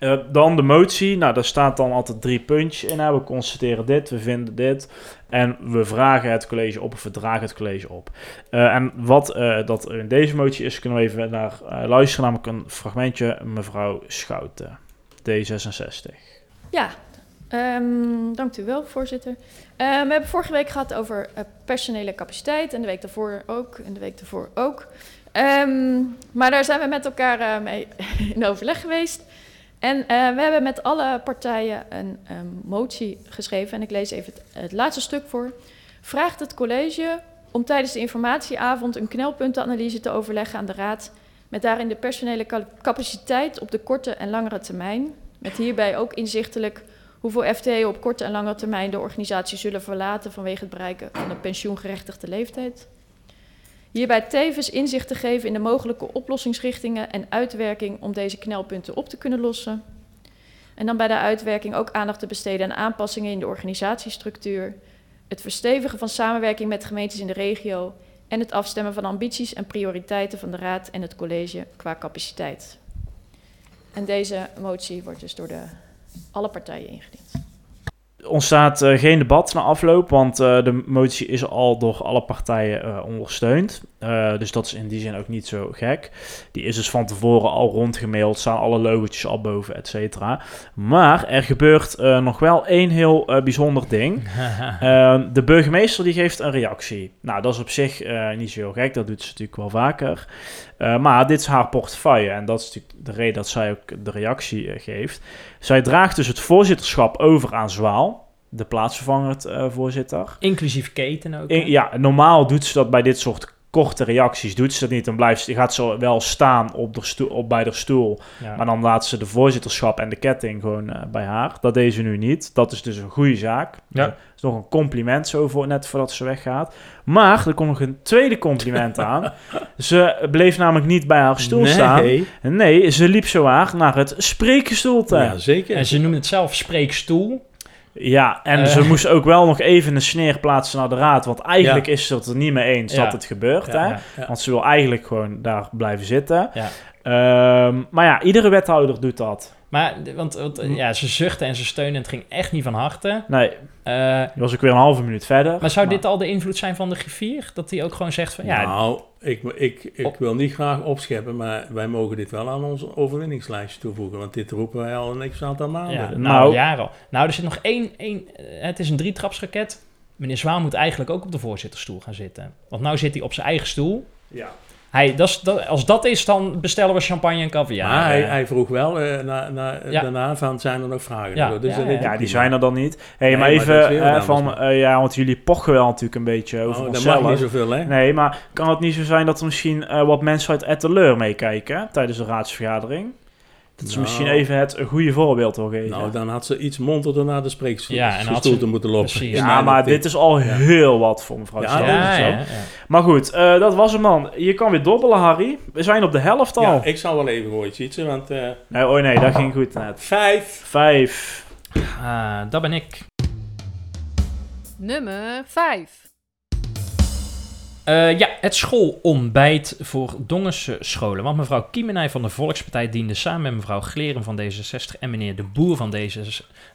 Uh, dan de motie, nou daar staat dan altijd drie puntjes in. Hè. We constateren dit, we vinden dit. En we vragen het college op of we dragen het college op. Uh, en wat uh, dat in deze motie is, kunnen we even naar luisteren. Namelijk een fragmentje, mevrouw Schouten, D66. Ja, um, dank u wel, voorzitter. Uh, we hebben vorige week gehad over personele capaciteit en de week daarvoor ook en de week daarvoor ook. Um, maar daar zijn we met elkaar mee <laughs> in overleg geweest. En we hebben met alle partijen een um, motie geschreven en ik lees even het, het laatste stuk voor. Vraagt het college om tijdens de informatieavond een knelpuntenanalyse te overleggen aan de raad met daarin de personele capaciteit op de korte en langere termijn. Met hierbij ook inzichtelijk hoeveel FTE op korte en lange termijn de organisatie zullen verlaten vanwege het bereiken van de pensioengerechtigde leeftijd. Hierbij tevens inzicht te geven in de mogelijke oplossingsrichtingen en uitwerking om deze knelpunten op te kunnen lossen. En dan bij de uitwerking ook aandacht te besteden aan aanpassingen in de organisatiestructuur, het verstevigen van samenwerking met gemeentes in de regio en het afstemmen van ambities en prioriteiten van de Raad en het college qua capaciteit. En deze motie wordt dus door de alle partijen ingediend. Ontstaat uh, geen debat na afloop, want uh, de motie is al door alle partijen uh, ondersteund. Dus dat is in die zin ook niet zo gek. Die is dus van tevoren al rondgemaild, staan alle logotjes al boven, et cetera. Maar er gebeurt nog wel één heel bijzonder ding. <laughs> de burgemeester die geeft een reactie. Nou, dat is op zich niet zo heel gek, dat doet ze natuurlijk wel vaker. maar dit is haar portefeuille en dat is natuurlijk de reden dat zij ook de reactie geeft. Zij draagt dus het voorzitterschap over aan Zwaal de plaatsvervanger uh, voorzitter. Inclusief keten ook. In, ja, normaal doet ze dat bij dit soort korte reacties. Doet ze dat niet, dan blijft ze, gaat ze wel staan op, de stoel, op bij de stoel. Ja. Maar dan laat ze de voorzitterschap en de ketting gewoon uh, bij haar. Dat deed ze nu niet. Dat is dus een goede zaak. Ja. Dat is nog een compliment zo voor, net voordat ze weggaat. Maar er komt nog een tweede compliment aan. <laughs> Ze bleef namelijk niet bij haar stoel nee. staan. Nee, ze liep zo naar het spreekgestoelte. Ja, zeker. En ze noemt het zelf spreekstoel. Ja, en uh, ze moest ook wel nog even een sneer plaatsen naar de raad. Want eigenlijk ja. is ze het er niet mee eens ja. dat het gebeurt. Ja, hè? Want ze wil eigenlijk gewoon daar blijven zitten. Um, maar ja, iedere wethouder doet dat. Maar, want, want ja, ze zuchtte en ze steunde en het ging echt niet van harte. Nee, uh, was ik weer een halve minuut verder. Maar zou maar... dit al de invloed zijn van de griffier? Dat hij ook gewoon zegt van, ja... Nou, ik, ik, ik wil niet graag opscheppen, maar wij mogen dit wel aan onze overwinningslijstje toevoegen. Want dit roepen wij al een x aantal maanden. Ja, nou, nou jaar al. Nou, er zit nog één, één... Het is een drietrapsraket. Meneer Zwaan moet eigenlijk ook op de voorzitterstoel gaan zitten. Want nou zit hij op zijn eigen stoel. Ja. Hij, dat is, dat, als dat is, dan bestellen we champagne en caviar. Maar hij, hij vroeg wel uh, na, na, ja. daarna van, zijn er nog vragen? Ja, dus ja, ja, ja die zijn er dan niet. hey, nee, maar even maar uh, van, uh, ja, want jullie pochen wel natuurlijk een beetje over oh, onszelf. Dat mag niet zoveel, hè? Nee, maar kan het niet zo zijn dat er misschien wat mensen uit Etteleur meekijken tijdens de raadsvergadering? Dat ze nou, misschien even het een goede voorbeeld wil geven. Nou, dan had ze iets monterder naar de spreekstoel ja, ze, te moeten lopen. Precies. Ja, maar dit is al ja. heel wat voor mevrouw ja, ja, ja, Maar goed, uh, dat was hem dan. Je kan weer dobbelen, Harry. We zijn op de helft al. Ja, ik zal wel even gooien, Tjitse, want... Uh... Nee, oh nee, dat ging goed net. Vijf. Vijf. Uh, dat ben ik. Nummer vijf. Eh, ja, het schoolontbijt voor Dongense scholen. Want mevrouw Kiemenij van de Volkspartij diende samen met mevrouw Gleren van D66 en meneer De Boer van, deze,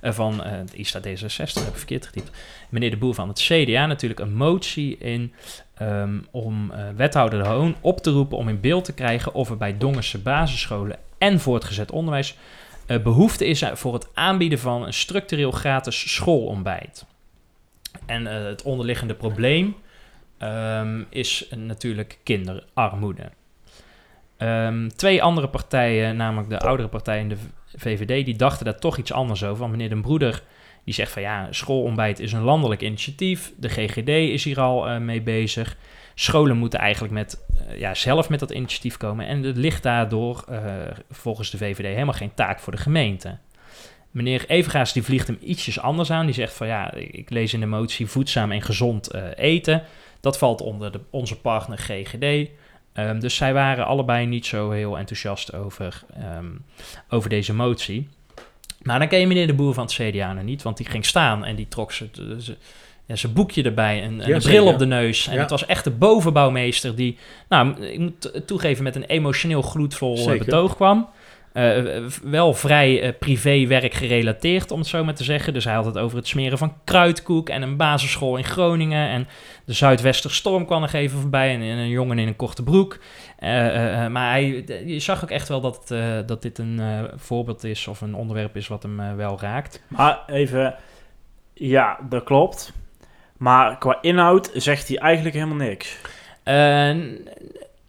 eh, van eh, hier staat D66, heb ik verkeerd getypt. Meneer De Boer van het CDA natuurlijk een motie in ehm, om eh, wethouder De Hoon op te roepen om in beeld te krijgen of er bij Dongense basisscholen en voortgezet onderwijs eh, behoefte is voor het aanbieden van een structureel gratis schoolontbijt. En eh, het onderliggende probleem ehm, is natuurlijk kinderarmoede. Ehm, twee andere partijen, namelijk de oudere partij en de VVD, die dachten daar toch iets anders over. Want meneer Den Broeder die zegt van ja, schoolontbijt is een landelijk initiatief. De GGD is hier al eh, mee bezig. Scholen moeten eigenlijk met, eh, ja, zelf met dat initiatief komen. En er ligt daardoor eh, volgens de VVD helemaal geen taak voor de gemeente. Meneer Evergaas die vliegt hem ietsjes anders aan. Die zegt van ja, ik lees in de motie voedzaam en gezond eten. Dat valt onder de, onze partner GGD. Ehm, dus zij waren allebei niet zo heel enthousiast over, ehm, over deze motie. Maar dan ken je meneer de Boer van het CDA nog niet, want die ging staan en die trok ze, ze- ja, zijn boekje erbij en, en Ja, een bril op de neus. En Ja. het was echt de bovenbouwmeester die, nou, ik moet toegeven, met een emotioneel gloedvol eh, Zeker. betoog kwam. Eh, eh, wel vrij eh, privéwerk gerelateerd, om het zo maar te zeggen. Dus hij had het over het smeren van kruidkoek en een basisschool in Groningen. En de Zuidwesterstorm kwam nog even voorbij en, en een jongen in een korte broek. Maar hij, je zag ook echt wel dat, dat dit een voorbeeld is of een onderwerp is wat hem wel raakt. Maar even, ja, dat klopt. Maar qua inhoud zegt hij eigenlijk helemaal niks.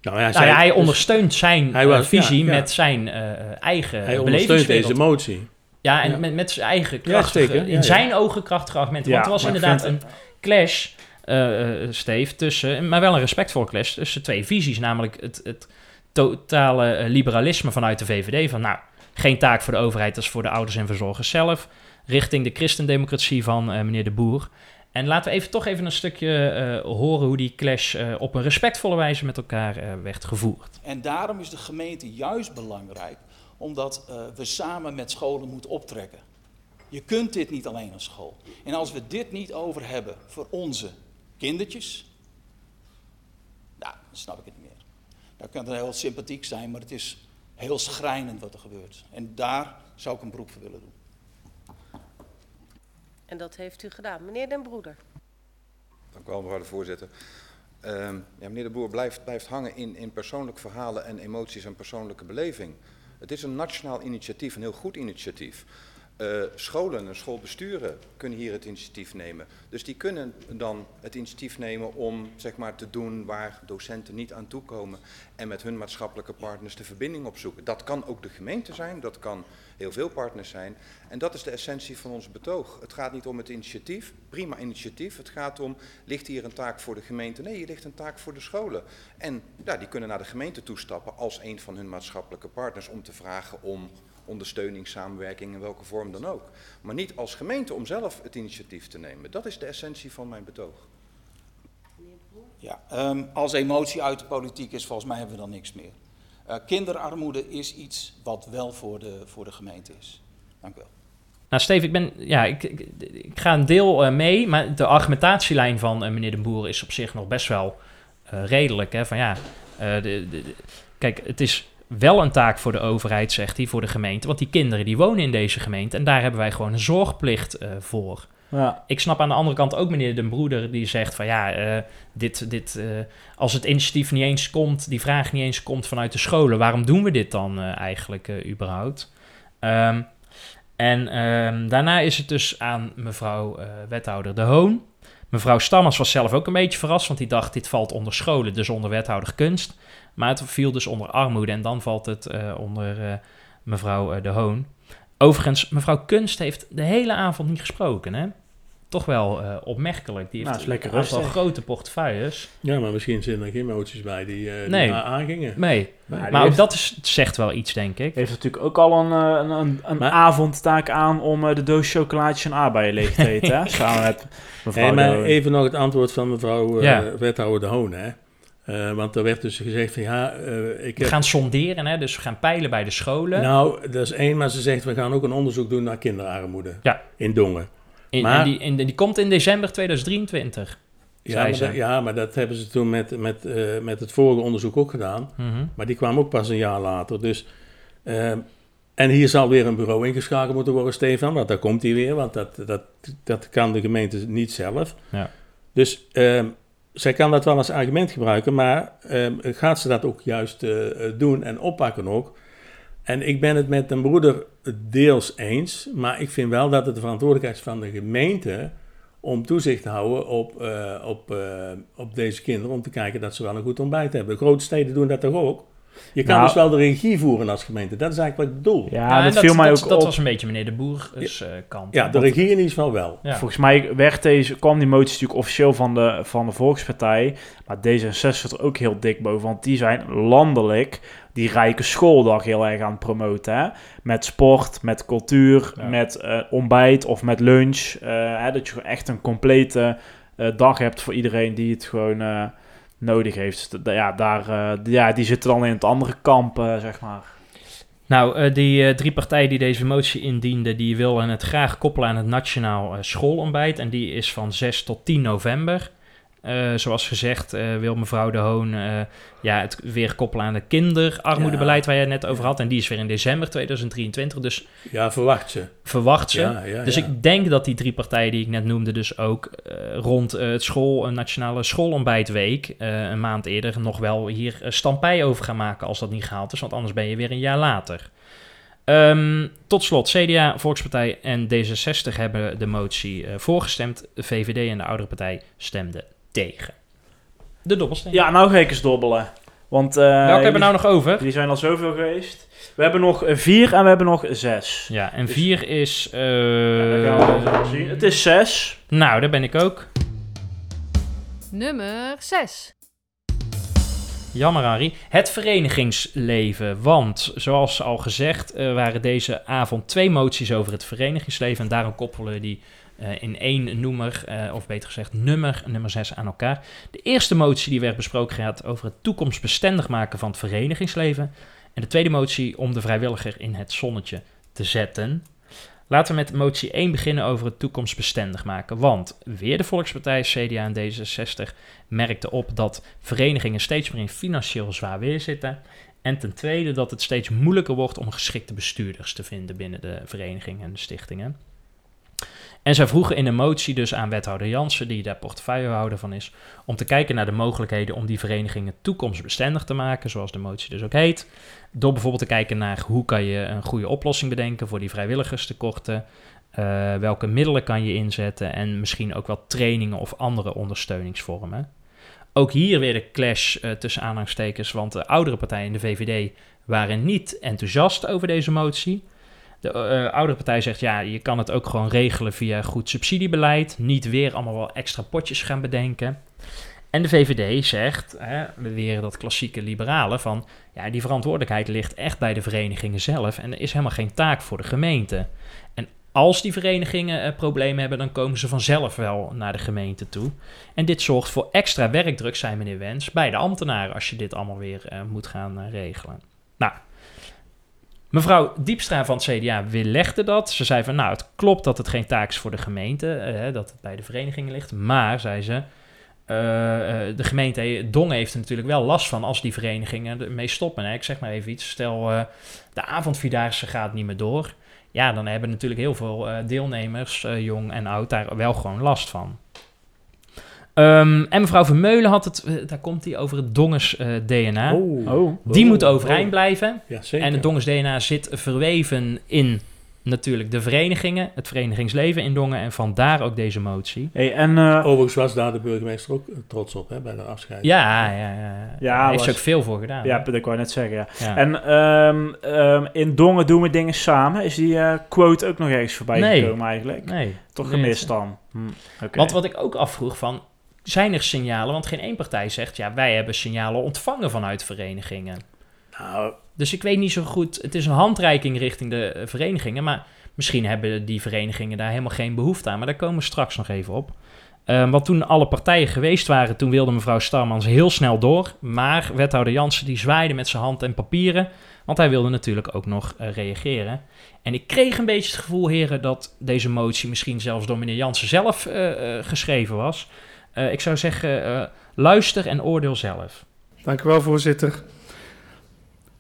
Nou, ja, nou ja, hij ondersteunt zijn Hij was- visie met zijn eigen hij ondersteunt deze motie. Ja, en. Met, met zijn eigen krachtige, in zijn ogen krachtige argumenten. Want er was inderdaad een clash, eh eh, Steve, tussen, maar wel een respectvolle clash tussen twee visies. Namelijk het, het totale eh, liberalisme vanuit de VVD. Van nou, geen taak voor de overheid, dat is voor de ouders en verzorgers zelf. Richting de christendemocratie van meneer De Boer. En laten we even, toch even een stukje eh, horen hoe die clash eh, op een respectvolle wijze met elkaar eh, werd gevoerd. En daarom is de gemeente juist belangrijk, omdat we samen met scholen moeten optrekken. Je kunt dit niet alleen als school. En als we dit niet over hebben voor onze kindertjes, nou, dan snap ik het niet meer. Dan kan heel sympathiek zijn, maar het is heel schrijnend wat er gebeurt. En daar zou ik een beroep voor willen doen. En dat heeft u gedaan. Meneer Den Broeder. Dank u wel, mevrouw de voorzitter. Ehm, ja, meneer de Boer blijft, blijft hangen in, in persoonlijke verhalen en emoties en persoonlijke beleving. Het is een nationaal initiatief, een heel goed initiatief. Eh, scholen en schoolbesturen kunnen hier het initiatief nemen. Dus die kunnen dan het initiatief nemen om zeg maar, te doen waar docenten niet aan toekomen en met hun maatschappelijke partners de verbinding opzoeken. Dat kan ook de gemeente zijn, dat kan heel veel partners zijn. En dat is de essentie van ons betoog. Het gaat niet om het initiatief, prima initiatief. Het gaat om, ligt hier een taak voor de gemeente? Nee, hier ligt een taak voor de scholen. En ja, die kunnen naar de gemeente toestappen als een van hun maatschappelijke partners om te vragen om ondersteuning, samenwerking in welke vorm dan ook. Maar niet als gemeente om zelf het initiatief te nemen. Dat is de essentie van mijn betoog. Ja, ehm, als emotie uit de politiek is, volgens mij hebben we dan niks meer. Eh, kinderarmoede is iets wat wel voor de, voor de gemeente is. Dank u wel. Nou, Steve, ik, ben, ja, ik, ik, ik ga een deel eh, mee, maar de argumentatielijn van eh, meneer De Boer is op zich nog best wel eh, redelijk. Hè? Van, ja, eh, de, de- de- kijk, het is wel een taak voor de overheid, zegt hij, voor de gemeente. Want die kinderen die wonen in deze gemeente en daar hebben wij gewoon een zorgplicht eh, voor. Ja. Ik snap aan de andere kant ook meneer Den Broeder die zegt van ja, eh, dit, dit, eh, als het initiatief niet eens komt, die vraag niet eens komt vanuit de scholen, waarom doen we dit dan eigenlijk überhaupt? Ehm, en ehm, daarna is het dus aan mevrouw wethouder De Hoon. Mevrouw Stammers was zelf ook een beetje verrast, want die dacht dit valt onder scholen, dus onder wethouder kunst. Maar het viel dus onder armoede en dan valt het eh, onder eh, mevrouw eh, De Hoon. Overigens, mevrouw Kunst heeft de hele avond niet gesproken, hè? Toch wel eh, opmerkelijk. Die Nou, heeft is lekker een aantal rustig. grote portefeuilles. Ja, maar misschien zitten er geen emoties bij die, eh die Nee. daar aangingen. Nee, Maar ook heeft- dat is, zegt wel iets, denk ik. Heeft natuurlijk ook al een, een, een, een Maar- avondtaak aan om de doos chocolaatjes en aardbeien leeg te <laughs> eten. hè? Samen met mevrouw Hey, maar De- even nog het antwoord van mevrouw Ja. wethouder De Hoon. Hè? Eh, want er werd dus gezegd van ja, eh, ik We heb... gaan sonderen, hè? dus we gaan peilen bij de scholen. Nou, dat is één, maar ze zegt we gaan ook een onderzoek doen naar kinderarmoede Ja. in Dongen. In- maar- en die, die komt in december 2023. Ja maar, dat, ja, maar dat hebben ze toen met, met, eh, met het vorige onderzoek ook gedaan. Mhm. Maar die kwam ook pas een jaar later. Dus, ehm, en hier zal weer een bureau ingeschakeld moeten worden, Stefan. Want daar komt hij weer, want dat, dat, dat kan de gemeente niet zelf. Ja. Dus ehm, zij kan dat wel als argument gebruiken, maar ehm, gaat ze dat ook juist eh, doen en oppakken ook? En ik ben het met een broeder deels eens, maar ik vind wel dat het de verantwoordelijkheid is van de gemeente om toezicht te houden op, eh, op, eh, op deze kinderen, om te kijken dat ze wel een goed ontbijt hebben. Grote steden doen dat toch ook? Je kan Nou- dus wel de regie voeren als gemeente, dat is eigenlijk wat ik bedoel. Ja, Ja, en dat dat, viel mij dat, ook dat op. was een beetje meneer de Boer dus, eh, kant. Ja, de Want- regie in ieder geval wel. Ja. Volgens mij werd deze, kwam die motie natuurlijk officieel van de, van de Volkspartij. Maar D66 zit er ook heel dik boven. Want die zijn landelijk die rijke schooldag heel erg aan het promoten. Hè? Met sport, met cultuur, Ja. met eh, ontbijt of met lunch. eh, hè? Dat je gewoon echt een complete eh, dag hebt voor iedereen die het gewoon eh, nodig heeft. Ja, daar, eh, ja, die zitten dan in het andere kamp, eh, zeg maar. Nou, eh, die drie partijen die deze motie indienden, die willen het graag koppelen aan het Nationaal Schoolontbijt. En die is van 6 tot 10 november. Eh, zoals gezegd eh, wil mevrouw De Hoon eh, ja, het weer koppelen aan het kinderarmoedebeleid waar je het net over had. En die is weer in december 2023, dus Ja, verwacht ze. verwacht ze. Ja, ja, dus ik denk dat die drie partijen die ik net noemde, dus ook rond het school, een nationale schoolontbijtweek, een maand eerder, nog wel hier stampij over gaan maken als dat niet gehaald is. Want anders ben je weer een jaar later. Ehm, tot slot, CDA, Volkspartij en D66 hebben de motie voorgestemd. De VVD en de oudere partij stemden tegen. De dobbelsteen. Ja, nou ga ik eens dobbelen. Want, eh, Welke hebben we nou nog over? Die zijn al zoveel geweest. We hebben nog vier en we hebben nog zes. Ja, en Dus- vier is... eh, Ja, dat gaan we zo zien. Het is zes. Nou, daar ben ik ook. Nummer 6. Jammer, Harry. Het verenigingsleven. Want, zoals al gezegd, eh, waren deze avond twee moties over het verenigingsleven. En daarom koppelen we die eh, in één noemer, eh, of beter gezegd nummer, nummer 6 aan elkaar. De eerste motie die werd besproken gaat over het toekomstbestendig maken van het verenigingsleven. En de tweede motie om de vrijwilliger in het zonnetje te zetten. Laten we met motie 1 beginnen over het toekomstbestendig maken. Want weer de Volkspartij, CDA en D66 merkte op dat verenigingen steeds meer in financieel zwaar weer zitten. En ten tweede dat het steeds moeilijker wordt om geschikte bestuurders te vinden binnen de verenigingen en de stichtingen. En zij vroegen in een motie dus aan wethouder Jansen, die daar portefeuillehouder van is, om te kijken naar de mogelijkheden om die verenigingen toekomstbestendig te maken, zoals de motie dus ook heet. Door bijvoorbeeld te kijken naar hoe kan je een goede oplossing bedenken voor die vrijwilligerstekorten. Uh, welke middelen kan je inzetten en misschien ook wel trainingen of andere ondersteuningsvormen. Ook hier weer de clash uh, tussen aanhangstekens, want de oudere partijen in de VVD waren niet enthousiast over deze motie. De uh, oudere partij zegt, ja, je kan het ook gewoon regelen via goed subsidiebeleid. Niet weer allemaal wel extra potjes gaan bedenken. En de VVD zegt, hè, weer dat klassieke liberale, van ja, die verantwoordelijkheid ligt echt bij de verenigingen zelf. En er is helemaal geen taak voor de gemeente. En als die verenigingen uh, problemen hebben, dan komen ze vanzelf wel naar de gemeente toe. En dit zorgt voor extra werkdruk, zei meneer Wens, bij de ambtenaren als je dit allemaal weer moet gaan regelen. Nou, Mevrouw Diepstra van het CDA weerlegde dat. Ze zei van, nou, het klopt dat het geen taak is voor de gemeente, eh, dat het bij de verenigingen ligt. Maar, zei ze, uh, uh, de gemeente Dongen heeft er natuurlijk wel last van als die verenigingen ermee stoppen. Hè? Ik zeg maar even iets, stel de avondvierdaagse gaat niet meer door. Ja, dan hebben natuurlijk heel veel deelnemers, jong en oud, daar wel gewoon last van. Um, en mevrouw Vermeulen had het, uh, daar komt hij over het Dongens uh, DNA. Oh, oh, Die oh, moet overeind oh. blijven. Ja, zeker. En het Dongens DNA zit verweven in natuurlijk de verenigingen, het verenigingsleven in Dongen en vandaar ook deze motie. Hey, en, uh, Overigens was daar de burgemeester ook trots op hè, bij de afscheid. Ja, ja, ja. ja Hij heeft was, ook veel voor gedaan. Ja, dat wou ik net zeggen. Ja. Ja. En um, um, in Dongen doen we dingen samen. Is die uh, quote ook nog ergens voorbij nee. gekomen eigenlijk? Nee. Toch gemist dan? Hm. Okay. Want wat ik ook afvroeg van, zijn er signalen? Want geen één partij zegt, ja, wij hebben signalen ontvangen vanuit verenigingen. Nou, dus ik weet niet zo goed, het is een handreiking richting de uh, verenigingen, maar misschien hebben die verenigingen daar helemaal geen behoefte aan. Maar daar komen we straks nog even op. Uh, want toen alle partijen geweest waren, toen wilde mevrouw Starmans heel snel door. Maar wethouder Jansen die zwaaide met zijn hand en papieren, want hij wilde natuurlijk ook nog uh, reageren. En ik kreeg een beetje het gevoel, heren, dat deze motie misschien zelfs door meneer Jansen zelf uh, geschreven was. Eh, ik zou zeggen, eh, luister en oordeel zelf. Dank u wel, voorzitter.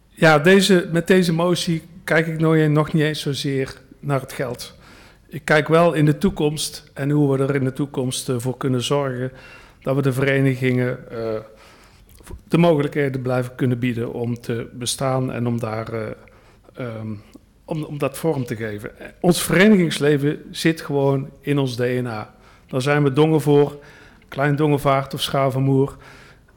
Ja, deze, met deze motie kijk ik nog, niet eens zozeer naar het geld. Ik kijk wel in de toekomst en hoe we er in de toekomst eh, voor kunnen zorgen dat we de verenigingen de mogelijkheden blijven kunnen bieden om te bestaan en om daar eh, ehm, om, om dat vorm te geven. Ons verenigingsleven zit gewoon in ons DNA. Daar zijn we dongen voor, Klein Dongevaart of Schavenmoer.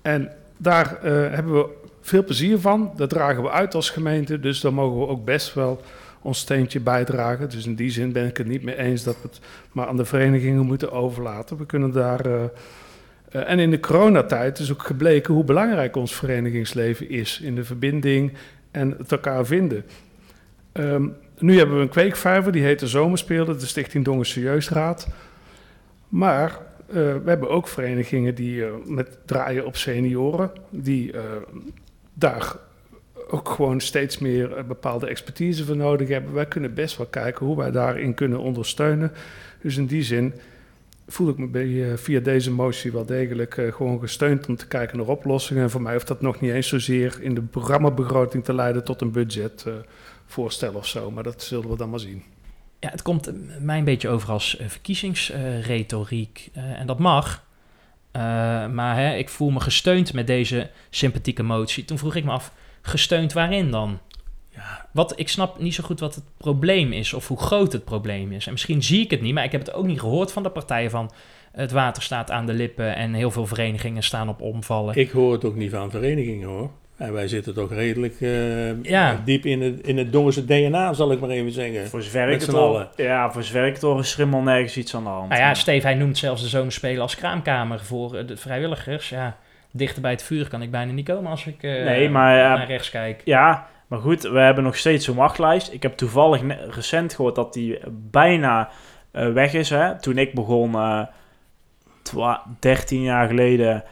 En daar eh, hebben we veel plezier van. Dat dragen we uit als gemeente, dus daar mogen we ook best wel ons steentje bijdragen. Dus in die zin ben ik het niet mee eens dat we het maar aan de verenigingen moeten overlaten. We kunnen daar. eh, eh, en in de coronatijd is ook gebleken hoe belangrijk ons verenigingsleven is in de verbinding en het elkaar vinden. Ehm, nu hebben we een kweekvijver, die heet de Zomerspeler, de Stichting Dongense Jeugdraad. Maar eh, we hebben ook verenigingen die eh, met draaien op senioren, die eh, daar ook gewoon steeds meer bepaalde expertise voor nodig hebben. Wij kunnen best wel kijken hoe wij daarin kunnen ondersteunen. Dus in die zin voel ik me bij, via deze motie wel degelijk gewoon gesteund om te kijken naar oplossingen. En voor mij hoeft dat nog niet eens zozeer in de programmabegroting te leiden tot een budgetvoorstel of zo. Maar dat zullen we dan maar zien. Ja, het komt mij een beetje over als eh, verkiezingsretoriek. eh, en dat mag. Eh, maar hè, ik voel me gesteund met deze sympathieke motie. Toen vroeg ik me af, gesteund waarin dan? Ja. Wat, ik snap niet zo goed wat het probleem is of hoe groot het probleem is. En misschien zie ik het niet, maar ik heb het ook niet gehoord van de partijen van het water staat aan de lippen en heel veel verenigingen staan op omvallen. Ik hoor het ook niet van verenigingen hoor. En wij zitten toch redelijk eh, Ja. diep in het, in het Dongense DNA, zal ik maar even zeggen. Voor zover ik Met het allen. ja, voor zover ik het hoor, is helemaal nergens iets aan de hand. Nou ja, Steve, hij noemt zelfs de zomerspelen als kraamkamer voor eh, de vrijwilligers. Ja, dichter bij het vuur kan ik bijna niet komen als ik eh, Nee, maar, naar rechts kijk. Ja, maar goed, we hebben nog steeds een wachtlijst. Ik heb toevallig recent gehoord dat die bijna eh, weg is. Hè? Toen ik begon, eh, twa- 13 jaar geleden,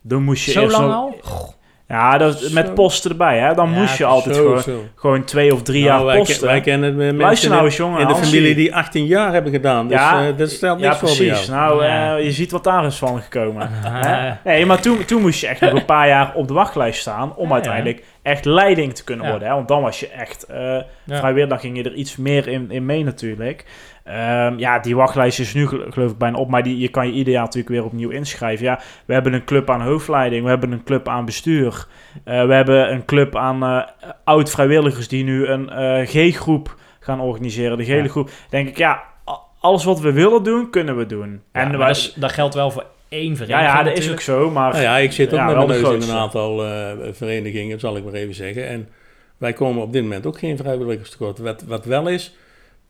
dan moest je Zo eerst lang nog- al? Ja, dat, Zo. met posten erbij. Hè? Dan Ja, moest je altijd zo, gewoon, zo. gewoon twee of drie Nou, jaar wij, posten. wij kennen uh, mensen Luister nou eens, jongen. in de familie die 18 jaar hebben gedaan. Dus ja, eh, dat stelt ja, niks voor bij precies. Nou, Ja. eh, je ziet wat daar is van gekomen. <laughs> hè? Nee, maar toen, toen moest je echt nog een paar jaar op de wachtlijst staan om Ja, uiteindelijk echt leiding te kunnen Ja. worden. Hè? Want dan was je echt eh Ja. vrijwillig, ging je er iets meer in, in mee natuurlijk. Ehm, ja, die wachtlijst is nu gel- geloof ik bijna op, maar die, je kan je ieder jaar natuurlijk weer opnieuw inschrijven. Ja, we hebben een club aan hoofdleiding, we hebben een club aan bestuur, eh, we hebben een club aan eh, oud-vrijwilligers die nu een eh, G-groep gaan organiseren. De gele Ja. groep. Denk ik, ja, alles wat we willen doen, kunnen we doen. Ja, en dat, is- dat geldt wel voor één ja, vereniging ja, dat is ook zo, maar... Nou ja, ik zit ook Ja, met wel mijn neus in een aantal eh, verenigingen, zal ik maar even zeggen. En wij komen op dit moment ook geen vrijwilligers tekort. Wat, wat wel is,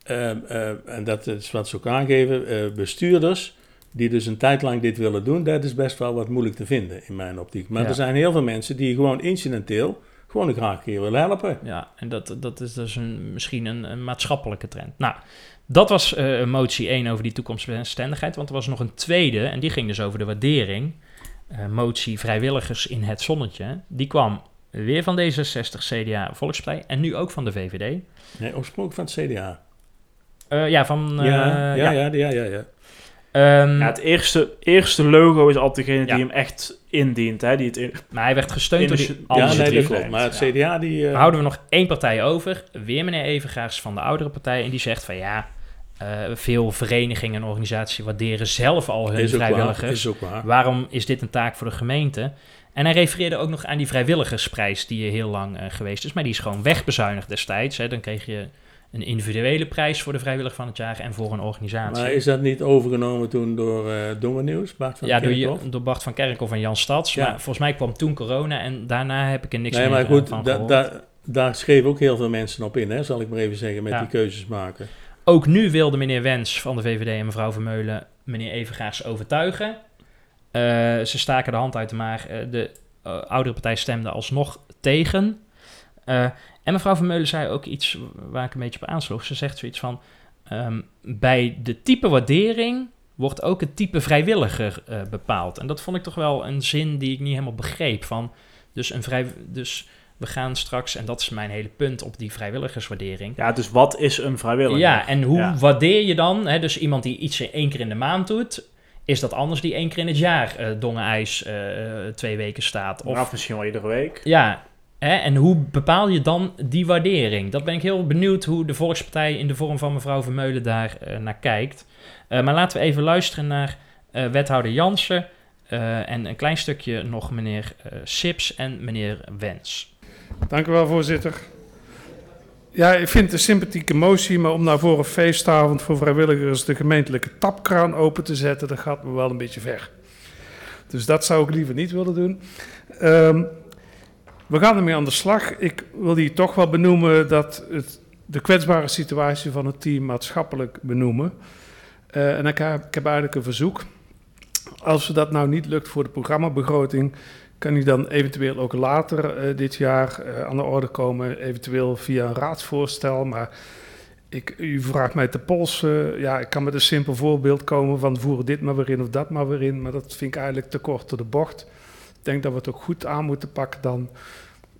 en dat is wat ze ook aangeven, eh, bestuurders die dus een tijd lang dit willen doen, dat is best wel wat moeilijk te vinden in mijn optiek. Maar Ja. er zijn heel veel mensen die gewoon incidenteel gewoon een graag een keer willen helpen. Ja, en dat, dat is dus een, misschien een, een maatschappelijke trend. Nou, dat was eh, motie 1 over die toekomstbestendigheid. Want er was nog een tweede, en die ging dus over de waardering. Eh, motie vrijwilligers in het zonnetje. Die kwam weer van D66, CDA, Volkspartij en nu ook van de VVD. Nee, oorspronkelijk van het CDA. Eh, ja, van... eh, ja, ja, ja, ja, ja, ja. Ehm, Ja, het eerste, eerste logo is altijd degene Ja. die hem echt indient. Hè? Die het in, maar hij werd gesteund door die Ja, nee, dat klopt. Maar het Ja. CDA die... eh, Houden we nog één partij over. Weer meneer Evengaars van de oudere partij. En die zegt van ja, eh, veel verenigingen en organisaties waarderen zelf al hun is ook waar, vrijwilligers. is ook waar. Waarom is dit een taak voor de gemeente? En hij refereerde ook nog aan die vrijwilligersprijs die heel lang eh, geweest is. Maar die is gewoon wegbezuinigd destijds. Hè. Dan kreeg je een individuele prijs voor de vrijwilliger van het jaar en voor een organisatie. Maar is dat niet overgenomen toen door uh, Dongernieuws, Bart van ja, door, Kerkhoff? je- door Bart van Kerkhoff en Jan Stads. Ja. Maar volgens mij kwam toen corona en daarna heb ik er niks nee, meer maar goed, eh, van da- daar schreven ook heel veel mensen op in, hè, zal ik maar even zeggen, met Ja. die keuzes maken. Ook nu wilde meneer Wens van de VVD en mevrouw Vermeulen meneer Evengaars overtuigen. Eh, ze staken de hand uit de maag. Eh, de eh, oudere partij stemde alsnog tegen. Eh, en mevrouw Vermeulen zei ook iets waar ik een beetje op aansloeg. Ze zegt zoiets van... ehm, bij de type waardering wordt ook het type vrijwilliger eh, bepaald. En dat vond ik toch wel een zin die ik niet helemaal begreep. Van, dus, een vrij, dus we gaan straks, en dat is mijn hele punt op die vrijwilligerswaardering... ja, dus wat is een vrijwilliger? Ja, en hoe Ja. waardeer je dan? Hè, dus iemand die iets één keer in de maand doet. is dat anders die één keer in het jaar uh, Dongen IJs uh, twee weken staat. Of, of misschien wel iedere week. Ja, en hoe bepaal je dan die waardering? Dat ben ik heel benieuwd hoe de Volkspartij in de vorm van mevrouw Vermeulen daar uh, naar kijkt. maar laten we even luisteren naar wethouder Jansen en een klein stukje nog meneer Sips en meneer Wens. Dank u wel, voorzitter. Ja, ik vind het een sympathieke motie, maar om nou voor een feestavond voor vrijwilligers de gemeentelijke tapkraan open te zetten, dat gaat me wel een beetje ver. Dus dat zou ik liever niet willen doen. Um, we gaan ermee aan de slag. Ik wil hier toch wel benoemen dat het, de kwetsbare situatie van het team maatschappelijk benoemen. Uh, en ik heb, eigenlijk een verzoek. Als dat nou niet lukt voor de programmabegroting, kan die dan eventueel ook later uh, dit jaar uh, aan de orde komen, eventueel via een raadsvoorstel. Maar ik, u vraagt mij te polsen. ja, ik kan met een simpel voorbeeld komen van voeren dit maar weer in of dat maar weer in. Maar dat vind ik eigenlijk te kort door de bocht. Ik denk dat we het ook goed aan moeten pakken dan.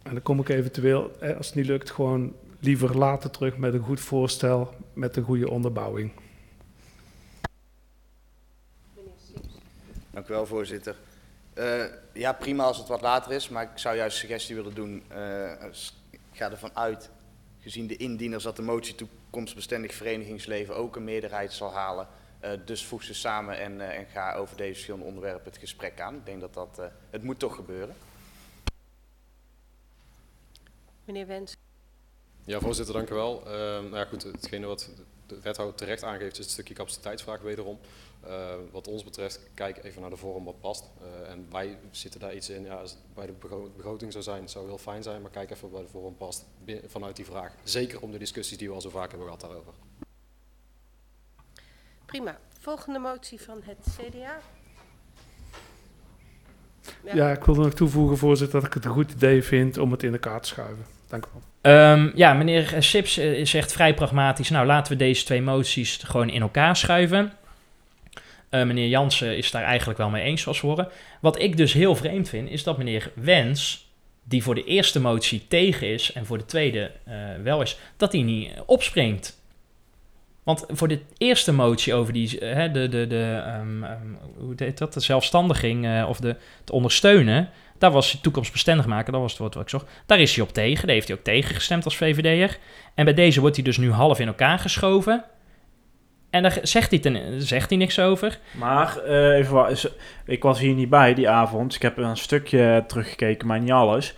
En dan kom ik eventueel, eh, als het niet lukt, gewoon liever later terug met een goed voorstel, met een goede onderbouwing. Dank u wel, voorzitter. Uh, ja, prima als het wat later is, maar ik zou juist een suggestie willen doen. Uh, ik ga ervan uit, gezien de indieners, dat de motie toekomstbestendig verenigingsleven ook een meerderheid zal halen. Uh, dus voeg ze samen en, en, ga over deze verschillende onderwerpen het gesprek aan. Ik denk dat dat, het moet toch gebeuren. Meneer Wens. Ja, voorzitter, dank u wel. nou ja, goed, hetgene wat de wethouder terecht aangeeft is het stukje capaciteitsvraag wederom. Uh, wat ons betreft, kijk even naar de vorm wat past. Uh, en wij zitten daar iets in, ja, als het bij de begroting zou zijn, zou heel fijn zijn, maar kijk even waar de vorm past vanuit die vraag. Zeker om de discussies die we al zo vaak hebben gehad daarover. Prima. Volgende motie van het CDA. Ja, ja ik wil nog toevoegen, voorzitter, dat ik het een goed idee vind om het in elkaar te schuiven. Dank u wel. Um, ja, meneer Sips uh, zegt vrij pragmatisch, nou laten we deze twee moties gewoon in elkaar schuiven. Uh, meneer Jansen is daar eigenlijk wel mee eens, zoals we horen. Wat ik dus heel vreemd vind, is dat meneer Wens, die voor de eerste motie tegen is en voor de tweede uh, wel is, dat hij niet opspringt. Want voor de eerste motie over die, uh, de, de, de, um, um, hoe heet dat, de zelfstandiging of de, het ondersteunen, daar was hij toekomstbestendig maken, dat was het woord wat ik zocht. Daar is hij op tegen, daar heeft hij ook tegen gestemd als VVD'er. En bij deze wordt hij dus nu half in elkaar geschoven. En daar zegt hij, ten, zegt hij niks over. Maar uh, even ik was hier niet bij die avond. Ik heb een stukje teruggekeken, maar niet alles.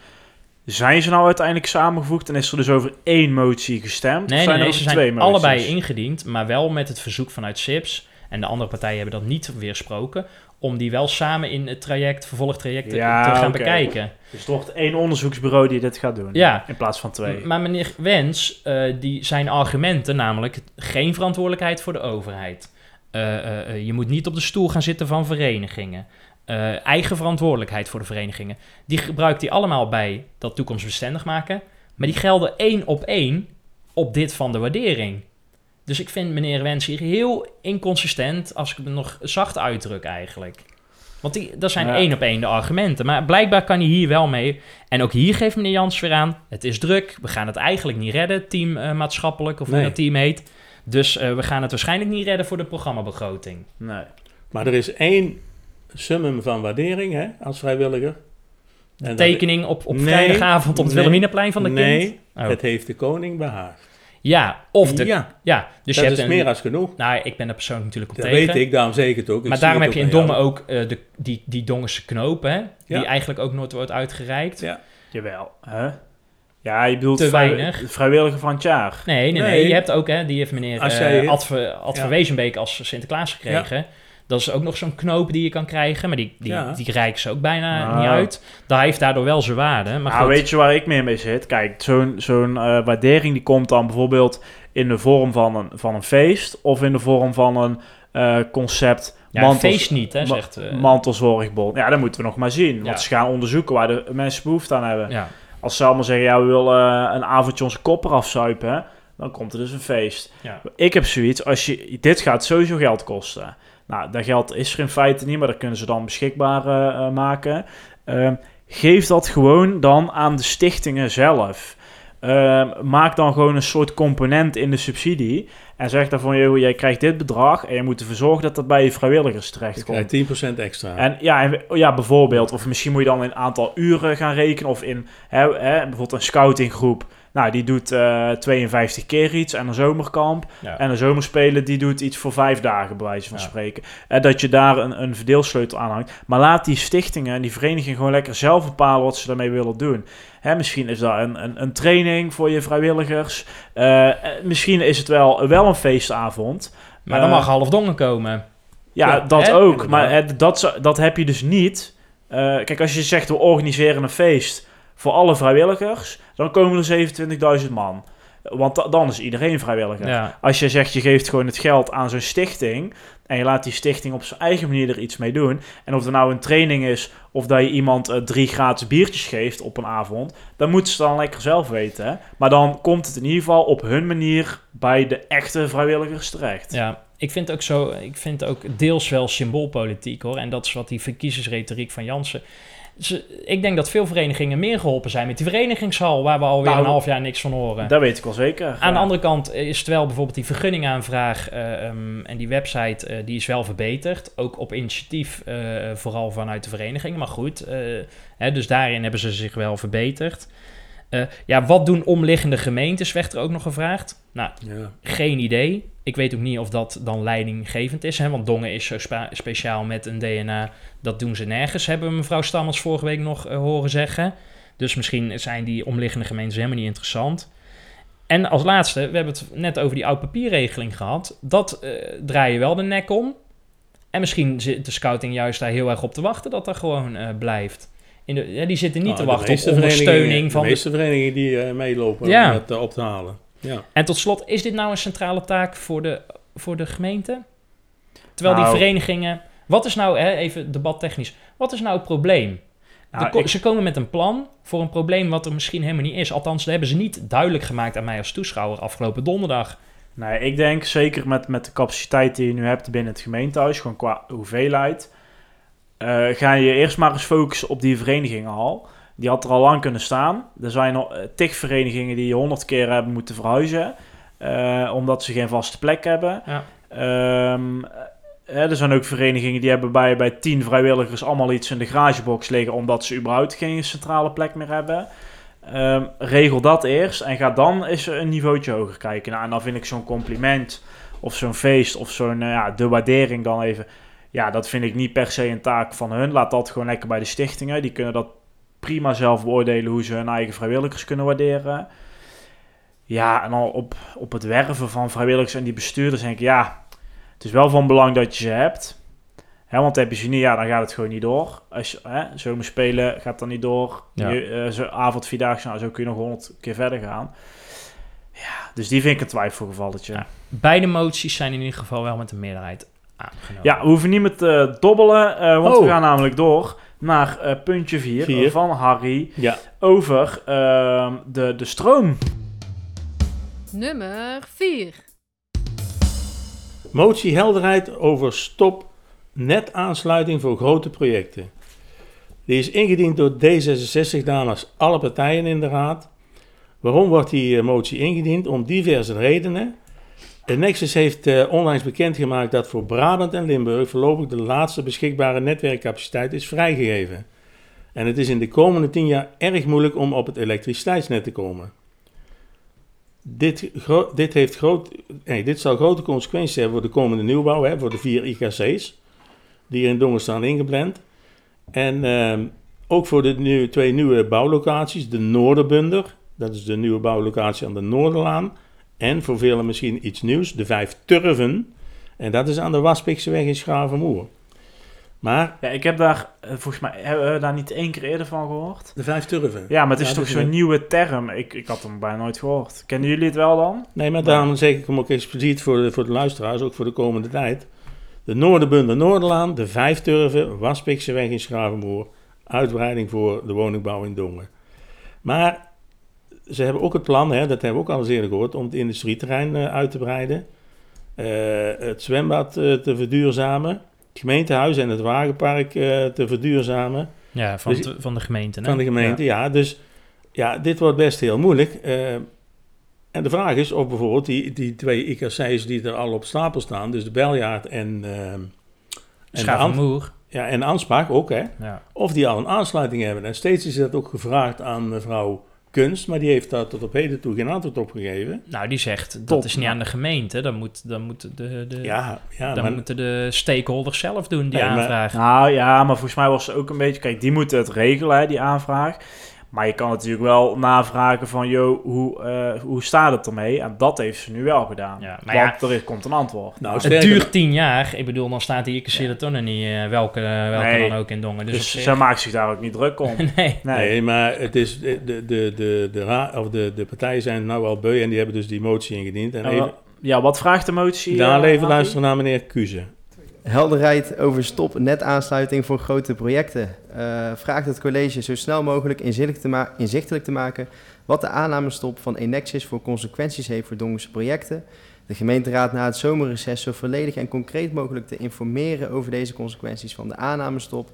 Zijn ze nou uiteindelijk samengevoegd en is er dus over één motie gestemd? Nee, zijn nee, er ze zijn allebei ingediend, maar wel met het verzoek vanuit SIPS. En de andere partijen hebben dat niet weersproken om die wel samen in het traject, vervolgtraject ja, te gaan okay. bekijken. Dus wordt één onderzoeksbureau die dit gaat doen, ja. in plaats van twee. Maar meneer Wens, uh, die zijn argumenten, namelijk geen verantwoordelijkheid voor de overheid. Uh, uh, je moet niet op de stoel gaan zitten van verenigingen. Eigen verantwoordelijkheid voor de verenigingen. Die gebruikt hij allemaal bij dat toekomstbestendig maken. Maar die gelden één op één op dit van de waardering. Dus ik vind meneer Wens hier heel inconsistent, als ik het nog zacht uitdruk eigenlijk. Want die, dat zijn ja. één op één de argumenten. Maar blijkbaar kan hij hier wel mee. En ook hier geeft meneer Jans weer aan, het is druk. We gaan het eigenlijk niet redden, team uh, maatschappelijk, of hoe nee. dat team heet. Dus uh, we gaan het waarschijnlijk niet redden voor de programmabegroting. Nee. Maar er is één summum van waardering hè, als vrijwilliger. De en tekening op, op nee, vrijdagavond op het nee, Wilhelminaplein van de nee, kind? Nee, oh. het heeft de koning behaagd. Ja, of de... Ja, ja dus dat je is hebt meer als genoeg. Nou, ik ben er persoonlijk natuurlijk op dat tegen. weet ik, daarom zeker het ook. Ik maar daarom heb je in Dongen ook uh, de, die, die Dongense knoop, hè? Die ja. eigenlijk ook nooit wordt uitgereikt. Ja. Jawel, hè? Ja, je bedoelt Te vrij, weinig. vrijwilliger van het jaar. Nee, nee, nee, nee. Je hebt ook, hè, die heeft meneer Als jij, uh, Ad, Ad ja. Wezenbeek als Sinterklaas gekregen. Dat is ook nog zo'n knoop die je kan krijgen, maar die, die, ja. die reiken ze ook bijna nou. niet uit. Dat heeft daardoor wel zijn waarde. Maar nou, weet je waar ik meer mee zit? Kijk, zo'n zo'n uh, waardering die komt dan bijvoorbeeld in de vorm van een, van een feest of in de vorm van een uh, concept. Ja, mantels, feest niet, hè, zegt... Uh, mantelzorgbond. Ja, dat moeten we nog maar zien. Want ja. ze gaan onderzoeken waar de mensen behoefte aan hebben. Ja. Als ze allemaal zeggen, ja, we willen uh, een avondje onze kop eraf zuipen, dan komt er dus een feest. Ja. Ik heb zoiets, als je, dit gaat sowieso geld kosten. Nou, dat geld is er in feite niet, maar dat kunnen ze dan beschikbaar maken. geef dat gewoon dan aan de stichtingen zelf. Ehm, maak dan gewoon een soort component in de subsidie. En zeg dan van, joh, jij krijgt dit bedrag en je moet ervoor zorgen dat dat bij je vrijwilligers terecht Je komt. krijgt 10% extra. En ja, en, ja, bijvoorbeeld. Of misschien moet je dan in aantal uren gaan rekenen. Of in hè, hè, bijvoorbeeld een scoutinggroep. Nou, die doet eh 52 keer iets. En een zomerkamp. Ja. En een zomerspelen, die doet iets voor vijf dagen, bij wijze van Ja. spreken. En dat je daar een, een verdeelsleutel aan hangt. Maar laat die stichtingen en die verenigingen gewoon lekker zelf bepalen wat ze daarmee willen doen. Hè, misschien is dat een, een, een training voor je vrijwilligers. Eh, eh, misschien is het wel, wel een feestavond. Maar dan Eh, mag half dongen komen. ja, Ja, dat hè? ook. Maar hè, dat, dat heb je dus niet. Eh, kijk, als je zegt we organiseren een feest voor alle vrijwilligers, dan komen er 27.000 man. Want da- dan is iedereen vrijwilliger. Ja. Als je zegt je geeft gewoon het geld aan zo'n stichting en je laat die stichting op zijn eigen manier er iets mee doen. En of er nou een training is of dat je iemand eh, drie gratis biertjes geeft op een avond, dan moeten ze dan lekker zelf weten. Hè? Maar dan komt het in ieder geval op hun manier bij de echte vrijwilligers terecht. Ja, ik vind ook zo, ik vind ook deels wel symboolpolitiek hoor. En dat is wat die verkiezersretoriek van Jansen. Ik denk dat veel verenigingen meer geholpen zijn met die verenigingshal, waar we alweer Nou, een half jaar niks van horen. Dat weet ik wel zeker. Aan de andere kant is het wel bijvoorbeeld die vergunningaanvraag ehm, en die website, eh, die is wel verbeterd. Ook op initiatief, eh, vooral vanuit de vereniging. Maar goed, hè, dus daarin hebben ze zich wel verbeterd. Ja, wat doen omliggende gemeentes, werd er ook nog gevraagd. Nou, Ja. geen idee. Ik weet ook niet of dat dan leidinggevend is. Hè? Want Dongen is zo speciaal met een DNA. Dat doen ze nergens, hebben we mevrouw Stammers vorige week nog eh, horen zeggen. Dus misschien zijn die omliggende gemeentes helemaal niet interessant. En als laatste, we hebben het net over die oud papierregeling gehad. Dat eh, draai je wel de nek om. En misschien zit de scouting juist daar heel erg op te wachten dat dat gewoon eh, blijft. In de, ja, die zitten niet Nou, te wachten op ondersteuning van De de meeste verenigingen die eh, meelopen Ja. om het op te halen. Ja. En tot slot, is dit nou een centrale taak voor de, voor de gemeente? Terwijl die Nou. verenigingen... Wat is nou, hè, even debattechnisch, wat is nou het probleem? Nou, De ko- ik- Ze komen met een plan voor een probleem wat er misschien helemaal niet is. Althans, dat hebben ze niet duidelijk gemaakt aan mij als toeschouwer afgelopen donderdag. Nee, ik denk zeker met, met de capaciteit die je nu hebt binnen het gemeentehuis, gewoon qua hoeveelheid, eh, ga je eerst maar eens focussen op die verenigingen Die had er al lang kunnen staan. Er zijn eh, tig verenigingen die honderd keer hebben moeten verhuizen, eh, omdat ze geen vaste plek hebben. Ja. Ehm, eh, er zijn ook verenigingen die hebben bij, bij tien vrijwilligers allemaal iets in de garagebox liggen, omdat ze überhaupt geen centrale plek meer hebben. Ehm, regel dat eerst en ga dan eens een niveautje hoger kijken. Nou, en dan vind ik zo'n compliment of zo'n feest of zo'n ja, de waardering dan even. Ja, dat vind ik niet per se een taak van hun. Laat dat gewoon lekker bij de stichtingen. Die kunnen dat prima zelf beoordelen hoe ze hun eigen vrijwilligers kunnen waarderen. Ja, en dan op, op het werven van vrijwilligers en die bestuurders denk ik, ja, het is wel van belang dat je ze hebt. Hè, want heb je ze niet, ja, dan gaat het gewoon niet door. Als je, hè, zomerspelen gaat dan niet door. Ja. Je, eh, zo avond, vierdaagse, nou, zo kun je nog honderd keer verder gaan. Ja, dus die vind ik een twijfelgevalletje. Ja. Beide moties zijn in ieder geval wel met een meerderheid aangenomen. Ja, we hoeven niet met te dobbelen, eh, want Oh. we gaan namelijk door naar eh, puntje 4 Vier. van Harry Ja. over ehm, de, de stroom. Nummer 4. Motie helderheid over stop netaansluiting voor grote projecten. Die is ingediend door D66 namens alle partijen in de raad. Waarom wordt die eh, motie ingediend? Om diverse redenen. Nexus heeft eh, onlangs bekendgemaakt dat voor Brabant en Limburg voorlopig de laatste beschikbare netwerkcapaciteit is vrijgegeven. En het is in de komende tien jaar erg moeilijk om op het elektriciteitsnet te komen. Dit, dit, heeft groot, nee, dit zal grote consequenties hebben voor de komende nieuwbouw, hè, voor de vier IKC's die er in Dongen staan ingepland. En ehm, ook voor de nieuwe, twee nieuwe bouwlocaties, de Noorderbunder, dat is de nieuwe bouwlocatie aan de Noorderlaan. En voor velen misschien iets nieuws, de Vijf Turven. En dat is aan de Waspikseweg in Schavenmoer. Maar Ja, ik heb daar, eh, volgens mij, hebben we daar niet één keer eerder van gehoord? de Vijf Turven. Ja, maar het is Ja, toch zo'n een- nieuwe term. Ik, ik had hem bijna nooit gehoord. Kennen jullie het wel dan? Nee, maar daarom zeg ik hem ook expliciet voor de, voor de luisteraars, ook voor de komende tijd. De Noorderbunder Noorderlaan, de Vijfturven, Waspikseweg in Schravenboer. Uitbreiding voor de woningbouw in Dongen. Maar ze hebben ook het plan, hè, dat hebben we ook al eens eerder gehoord, om het industrieterrein eh, uit te breiden. Eh, het zwembad eh, te verduurzamen. Het gemeentehuis en het wagenpark te verduurzamen. Ja, van, Dus- het- van de gemeente. hè? Van de gemeente, ja. Dus ja, dit wordt best heel moeilijk. En de vraag is of bijvoorbeeld die, die twee IKC's die er al op stapel staan, dus de Beljaard en, uh, en de Schavenmoer. Ja, en de Anspraak ook, hè. Ja. Of die al een aansluiting hebben. En steeds is dat ook gevraagd aan mevrouw Kunst, maar die heeft daar tot op heden toe geen antwoord op gegeven. Nou, die zegt dat is niet aan de gemeente. Dan, moet, dan, moeten de, de, Ja, ja, dan maar- moeten de stakeholders zelf doen die Nee, maar- aanvraag. Nou ja, maar volgens mij was het ook een beetje... Kijk, die moeten het regelen, hè, die aanvraag. Maar je kan natuurlijk wel navragen van... Joh, hoe, eh, hoe staat het ermee? En dat heeft ze nu wel gedaan. maar Want ja, er is, komt een antwoord. Nou, het duurt tien jaar. Ik bedoel, dan staat die IKC er toch nog niet eh, welke, welke Nee. dan ook in Dongen. Dus, Dus zij maakt zich daar ook niet druk om. <laughs> nee. Nee. maar het is de, de, de, de, de, ra- of de, de partijen zijn nou al beu en die hebben dus die motie ingediend. En En even, ja, wat vraagt de motie? daar eh, even luisteren naar meneer Kuze. Helderheid over stop netaansluiting voor grote projecten. Eh, vraagt het college zo snel mogelijk inzichtelijk te, inzichtelijk te maken wat de aannamestop van Enexis voor consequenties heeft voor Dongense projecten. De gemeenteraad na het zomerreces zo volledig en concreet mogelijk te informeren over deze consequenties van de aannamestop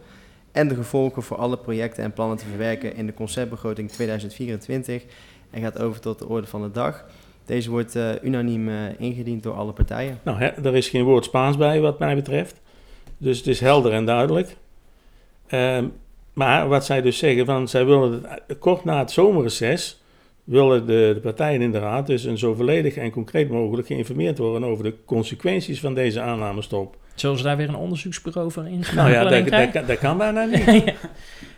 en de gevolgen voor alle projecten en plannen te verwerken in de conceptbegroting 2024 en gaat over tot de orde van de dag. Deze wordt eh, unaniem eh, ingediend door alle partijen. Nou, hè, er is geen woord Spaans bij wat mij betreft. Dus het is helder en duidelijk. Ehm, maar wat zij dus zeggen, van, zij willen het, kort na het zomerreces, willen de, de partijen in de raad dus een zo volledig en concreet mogelijk geïnformeerd worden over de consequenties van deze aannamestop. Zullen ze daar weer een onderzoeksbureau voor inschakelen? Nou ja, dat kan bijna niet. <laughs>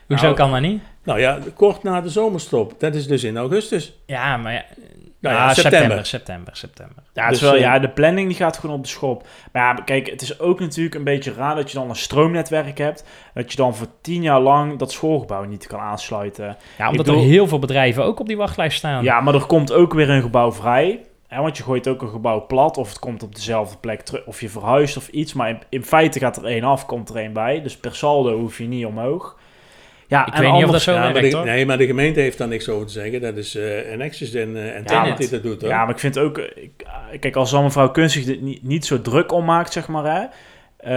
Hoezo Nou, kan dat niet? Nou ja, kort na de zomerstop. Dat is dus in augustus. Ja, maar ja, Nou ja, ah, september. september, september, september. Ja, Dus, wel, eh, ja, de planning die gaat gewoon op de schop. Maar ja, kijk, het is ook natuurlijk een beetje raar dat je dan een stroomnetwerk hebt. Dat je dan voor tien jaar lang dat schoolgebouw niet kan aansluiten. Ja, omdat bedoel- er heel veel bedrijven ook op die wachtlijst staan. Ja, maar er komt ook weer een gebouw vrij. Hè, want je gooit ook een gebouw plat of het komt op dezelfde plek terug. Of je verhuist of iets. Maar in, in feite gaat er één af, komt er één bij. Dus per saldo hoef je niet omhoog. Ja, Ik en weet niet of anders- dat zo Ja, maar werkt, de, hoor. nee, maar de gemeente heeft daar niks over te zeggen. Dat is eh Enexis en, eh en Tennet die dat doet. Hoor. Ja, maar ik vind ook... eh, ik- kijk, als dan mevrouw Kunst zich er niet, niet zo druk om maakt, zeg maar, hè.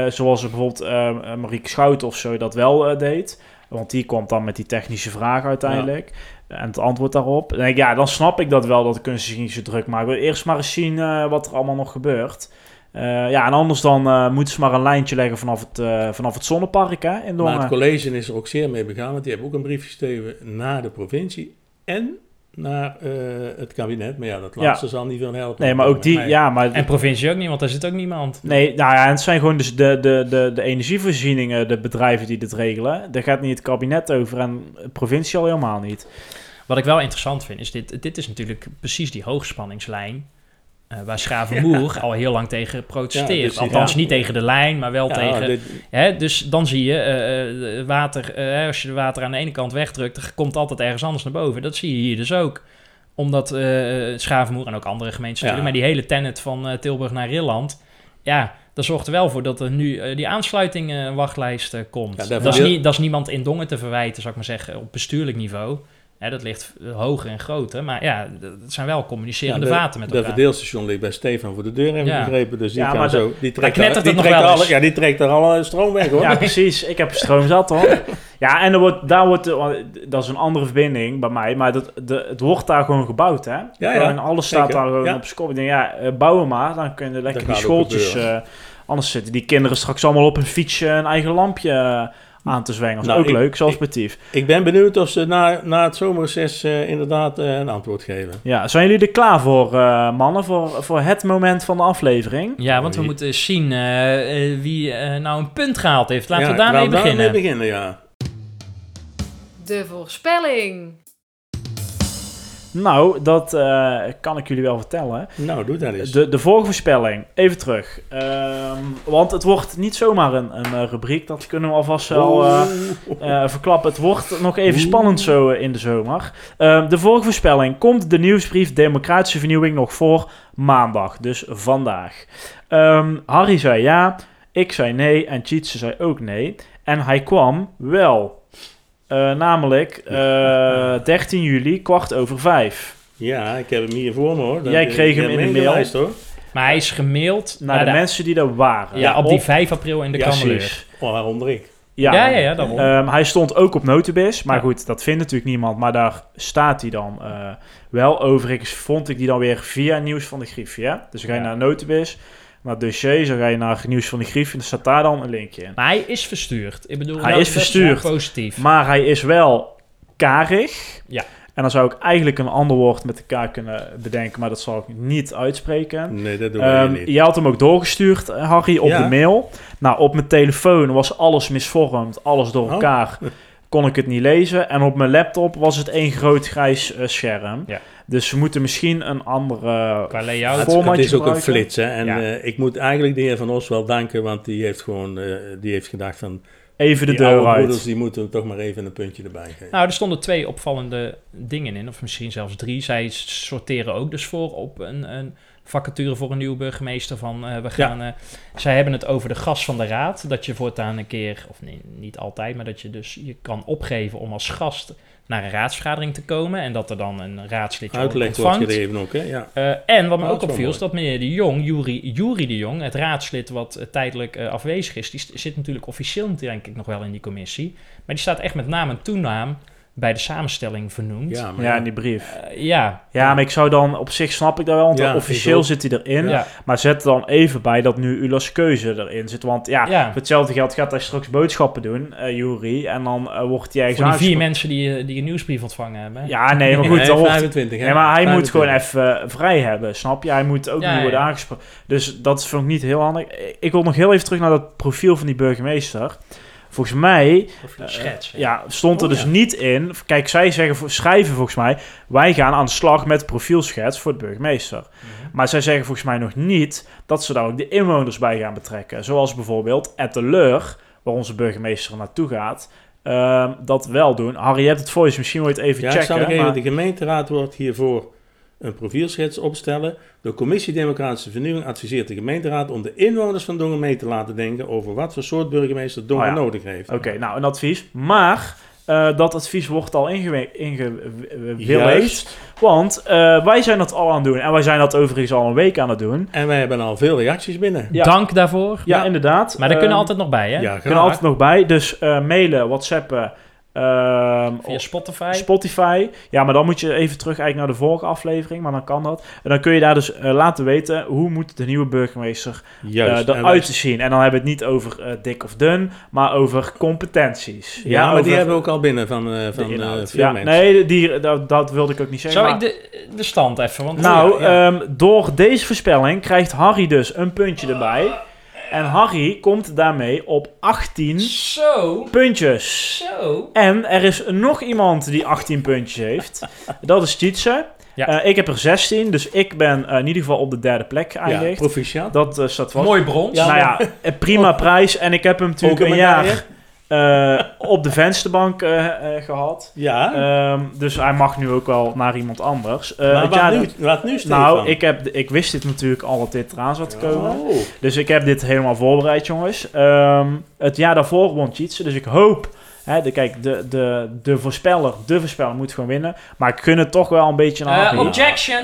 eh, zoals bijvoorbeeld eh, eh, Marieke Schouten of zo dat wel eh, deed. Want die komt dan met die technische vraag uiteindelijk. En het antwoord daarop. Dan denk ik, ja, dan snap ik dat wel dat de kunst zich niet zo druk maakt. Maar eerst maar eens zien eh, wat er allemaal nog gebeurt. Eh, ja, en anders dan eh, moeten ze maar een lijntje leggen vanaf het, eh, vanaf het zonnepark hè, in Maar Dongen. het college is er ook zeer mee begaan, want die hebben ook een brief geschreven naar de provincie en naar eh, het kabinet. Maar ja, dat Ja. laatste zal niet veel helpen. Nee, maar ook die, ja, maar... En provincie ook niet, want daar zit ook niemand. Nee, nou ja, het zijn gewoon dus de, de, de, de energievoorzieningen, de bedrijven die dit regelen. Daar gaat niet het kabinet over en de provincie al helemaal niet. Wat ik wel interessant vind, is dit, dit is natuurlijk precies die hoogspanningslijn... eh, waar Schavenmoer al heel lang tegen protesteert. Ja, dus- Althans, ja. niet tegen de lijn, maar wel tegen... dit- Hè, dus dan zie je, eh, eh, water, als je de water aan de ene kant wegdrukt... dan komt altijd ergens anders naar boven. Dat zie je hier dus ook. Omdat Schavenmoer en ook andere natuurlijk... maar die hele tennet van Tilburg naar Rilland... ja, dat zorgt er wel voor dat er nu die aansluiting wachtlijst komt. Dat, is niet, dat is niemand in Dongen te verwijten, zou ik maar zeggen, op bestuurlijk niveau... Hè, dat ligt hoger en groter. Maar ja, d- het zijn wel communicerende Ja, de- vaten met De elkaar. verdeelstation ligt bij Stefan voor de deur, heb ik Ja. begrepen. Dus die, Ja, kan zo, die trekt, daar, die nog wel alle, ja, die trekt er alle stroom weg hoor. Ja, precies. Ik heb stroom zat hoor. <laughs> Ja, en er wordt, daar wordt, dat is een andere verbinding bij mij, maar dat, de, het wordt daar gewoon gebouwd, hè? ja, Gewoon alles staat zeker. daar gewoon op school. Ik denk, ja, eh, bouwen maar, dan kunnen lekker Dat die schooltjes... eh, anders zitten die kinderen straks allemaal op een fietsje een eigen lampje eh, aan te zwengen. Dat is Nou, ook ik- leuk, zoals Betief. Ik ben benieuwd of ze na, na het zomerreces eh, inderdaad eh, een antwoord geven. Ja, zijn jullie er klaar voor, eh, mannen, voor, voor het moment van de aflevering? Ja, want we moeten eens zien wie nou een punt gehaald heeft. Laten Ja, we daarmee laten we beginnen. daarmee beginnen, ja. De voorspelling. Nou, dat eh, kan ik jullie wel vertellen. Nou, doe dat eens. De, de vorige voorspelling, even terug. Ehm, want het wordt niet zomaar een, een eh, rubriek, dat kunnen we alvast wel eh, verklappen. Het wordt nog even spannend zo in de zomer. Ehm, de vorige voorspelling, komt de nieuwsbrief Democratische Vernieuwing nog voor maandag, dus vandaag. Ehm, Harry zei ja, ik zei nee en Tjitse zei ook nee. En hij kwam wel. Eh, namelijk eh, 13 juli, kwart over vijf. Ja, ik heb hem hier voor me hoor. Dat- Jij kreeg ik hem in de mail. hoor. Maar hij is gemaild Naar de mensen die er waren. Ja, op die Op- 5 april in de Ja, Kamerleur. Oh, waaronder ik. Ja, Ja, ja, ja, daarom. Ehm, hij stond ook op Notibis, maar Ja. goed, dat vindt natuurlijk niemand. Maar daar staat hij dan eh, wel. Overigens vond ik die dan weer via Nieuws van de Griffie. Dus dan ga je Ja. naar Notibis, naar dossier, dan ga je naar Nieuws van de Griffie en dan staat daar dan een linkje in. Maar hij is verstuurd. Ik bedoel, Hij is verstuurd. positief. Maar hij is wel karig. Ja. En dan zou ik eigenlijk een ander woord met de K kunnen bedenken, maar dat zal ik niet uitspreken. Nee, dat doen wij Ehm, niet. je had hem ook doorgestuurd, eh, Harry, op Ja. de mail. Nou, op mijn telefoon was alles misvormd, alles door Oh. elkaar. Kon ik het niet lezen. En op mijn laptop was het één groot grijs eh, scherm. Ja. Dus we moeten misschien een andere Qua layout. Het, formatje het is ook een flits, hè. En Ja. eh, ik moet eigenlijk de heer Van Os wel danken, want die heeft gewoon, eh, die heeft gedacht van... Even de die deur oude uit. broeders, die moeten toch maar even een puntje erbij geven. Nou, er stonden twee opvallende dingen in, of misschien zelfs drie. Zij sorteren ook dus voor op een, een vacature voor een nieuwe burgemeester. Van eh, we gaan. eh, zij hebben het over de gas van de raad. Dat je voortaan een keer, of nee, niet altijd, maar dat je dus je kan opgeven om als gast naar een raadsvergadering te komen. En dat er dan een raadslid Uitleg wordt gegeven ook, hè. Ja. Eh, en wat me ook opviel, is dat meneer de Jong, Jury, Jury de Jong, het raadslid wat eh, tijdelijk eh, afwezig is, die zit natuurlijk officieel denk ik nog wel in die commissie. Maar die staat echt met naam en toenaam bij de samenstelling vernoemd. Ja, maar Ja, in die brief. Eh, ja. Ja, maar ik zou dan op zich snap ik dat wel, want Ja, officieel zit hij erin. Ja. Maar zet er dan even bij dat nu Ulas keuze erin zit. Want ja, Ja. voor hetzelfde geld gaat hij straks boodschappen doen, eh Jury. En dan eh, wordt hij ergens Voor die vier mensen die, die een nieuwsbrief ontvangen hebben. Ja, nee, maar goed. Nee, dan wordt- 25, hè. Nee, maar hij moet 25. gewoon even vrij hebben, snap je? Hij moet ook Ja, niet worden ja. aangesproken. Dus dat vind ik niet heel handig. Ik wil nog heel even terug naar dat profiel van die burgemeester. Volgens mij eh, schets, ja, stond er Oh, dus ja. niet in. Kijk, zij zeggen, schrijven volgens mij... wij gaan aan de slag met profielschets voor de burgemeester. Mhm. Maar zij zeggen volgens mij nog niet... dat ze daar ook de inwoners bij gaan betrekken. Zoals bijvoorbeeld Etteleur, waar onze burgemeester naartoe gaat... ehm, dat wel doen. Harry, je hebt het voor je, dus misschien wil je het even Ja, checken. zal ik even, maar- de gemeenteraad wordt hiervoor een profielschets opstellen. De Commissie Democratische Vernieuwing adviseert de gemeenteraad om de inwoners van Dongen mee te laten denken over wat voor soort burgemeester Dongen Oh ja. nodig heeft. Oké, nou een advies. Maar eh, dat advies wordt al ingewilligd. Inge want eh, wij zijn dat al aan het doen. En wij zijn dat overigens al een week aan het doen. En wij hebben al veel reacties binnen. Ja. Dank daarvoor. Ja, Ja. inderdaad. Maar daar kunnen Ehm, altijd nog bij, hè? Ja, kunnen altijd nog bij. Dus eh, mailen, whatsappen. Ehm, Via Spotify. Spotify. Ja, maar dan moet je even terug eigenlijk naar de vorige aflevering. Maar dan kan dat. En dan kun je daar dus eh, laten weten hoe moet de nieuwe burgemeester Juist. eh eruit te zien. En dan hebben we het niet over eh, dik of dun, maar over competenties. Ja, maar die hebben we ook al binnen van, eh, van eh, inhoud. veel ja, mensen. nee, die, dat, dat wilde ik ook niet zeggen. Zou maar- ik de, de stand even? Want nou, ja, ja. ehm, door deze voorspelling krijgt Harry dus een puntje erbij. En Harry komt daarmee op 18 Zo. puntjes. Zo. En er is nog iemand die 18 puntjes heeft. Dat is Tietse. Ja. Eh, ik heb er 16, dus ik ben eh, in ieder geval op de derde plek ja, geëindigd. proficiat. dat eh, staat vast. Mooi brons. nou ja, prima prijs. En ik heb hem natuurlijk een jaar eh, op de vensterbank eh, eh, gehad. Ja, Ehm, dus hij mag nu ook wel naar iemand anders. Maar wat, jaar- nu, wat nu, Stefan? nou, ik, heb, ik wist dit natuurlijk al dat dit eraan zat te komen. Oh. Dus ik heb dit helemaal voorbereid, jongens. Ehm, het jaar daarvoor won Tjitse, dus ik hoop... Hè, de, kijk, de, de, de voorspeller, de voorspeller moet gewoon winnen. Maar ik gun het toch wel een beetje naar Eh, Harry. objection.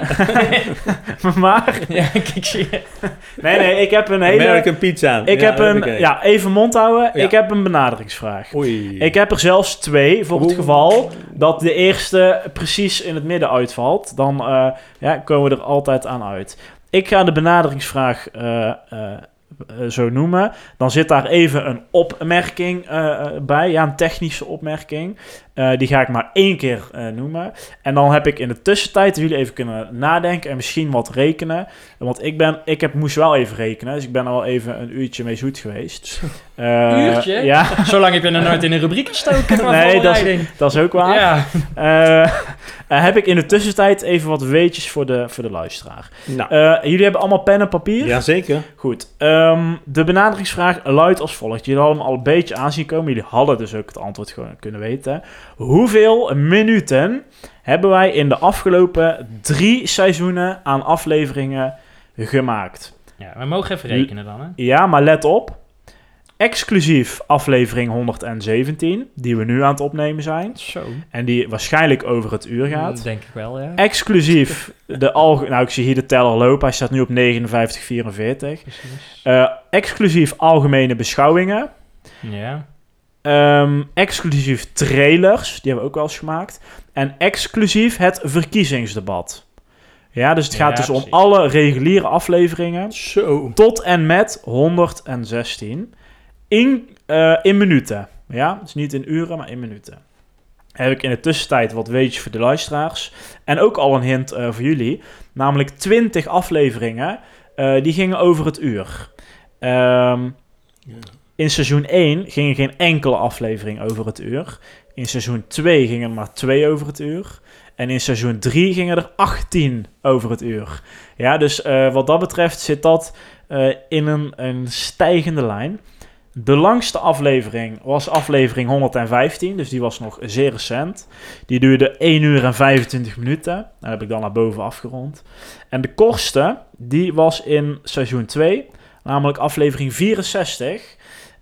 <laughs> maar, <laughs> ja, ik zie je. nee, nee, ik heb een hele... American pizza. Ik Ja, heb een... ik. Ja, even mond houden. Ja. Ik heb een benaderingsvraag. Oei. Ik heb er zelfs twee voor het geval dat de eerste precies in het midden uitvalt. Dan eh, ja, komen we er altijd aan uit. Ik ga de benaderingsvraag eh, eh, zo noemen. Dan zit daar even een opmerking eh, eh, bij. Ja, een technische opmerking. Die ga ik maar één keer noemen. En dan heb ik in de tussentijd jullie even kunnen nadenken en misschien wat rekenen. Want ik, ben, ik heb, moest wel even rekenen, dus ik ben wel even een uurtje mee zoet geweest. <laughs> Eh, Uurtje? Ja, <laughs> Zolang heb je nog nooit in een rubriek gestoken Nee, dat is- dat is ook waar. Ja. Eh, <laughs> eh, heb ik in de tussentijd even wat weetjes voor de, voor de luisteraar. Nou, Eh, jullie hebben allemaal pen en papier? jazeker. Goed. Ehm, de benaderingsvraag luidt als volgt. Jullie hadden hem al een beetje aanzien komen. Jullie hadden dus ook het antwoord gewoon kunnen weten. Hoeveel minuten hebben wij in de afgelopen drie seizoenen aan afleveringen gemaakt? ja, we mogen even rekenen dan, hè? Ja, maar let op. Exclusief aflevering 117, die we nu aan het opnemen zijn. Zo. En die waarschijnlijk over het uur gaat. Denk ik wel, ja. Exclusief <laughs> de alge Nou, ik zie hier de teller lopen. Hij staat nu op 59,44. Precies. Eh exclusief algemene beschouwingen. Ja. Ehm, exclusief trailers, die hebben we ook wel eens gemaakt. En exclusief het verkiezingsdebat. Ja, dus het gaat Ja, dus om alle reguliere afleveringen. Zo. Tot en met 116. In, eh, in minuten. Ja, dus niet in uren, maar in minuten. Heb ik in de tussentijd wat weetjes voor de luisteraars. En ook al een hint eh, voor jullie. Namelijk 20 afleveringen. eh, die gingen over het uur. Ehm, in seizoen 1 ging er geen enkele aflevering over het uur. In seizoen 2 gingen er maar twee over het uur. En in seizoen 3 gingen er 18 over het uur. Ja, dus wat dat betreft zit dat in een, een stijgende lijn. De langste aflevering was aflevering 115, dus die was nog zeer recent. Die duurde 1 uur en 25 minuten. Dat heb ik dan naar boven afgerond. En de kortste, die was in seizoen 2, namelijk aflevering 64.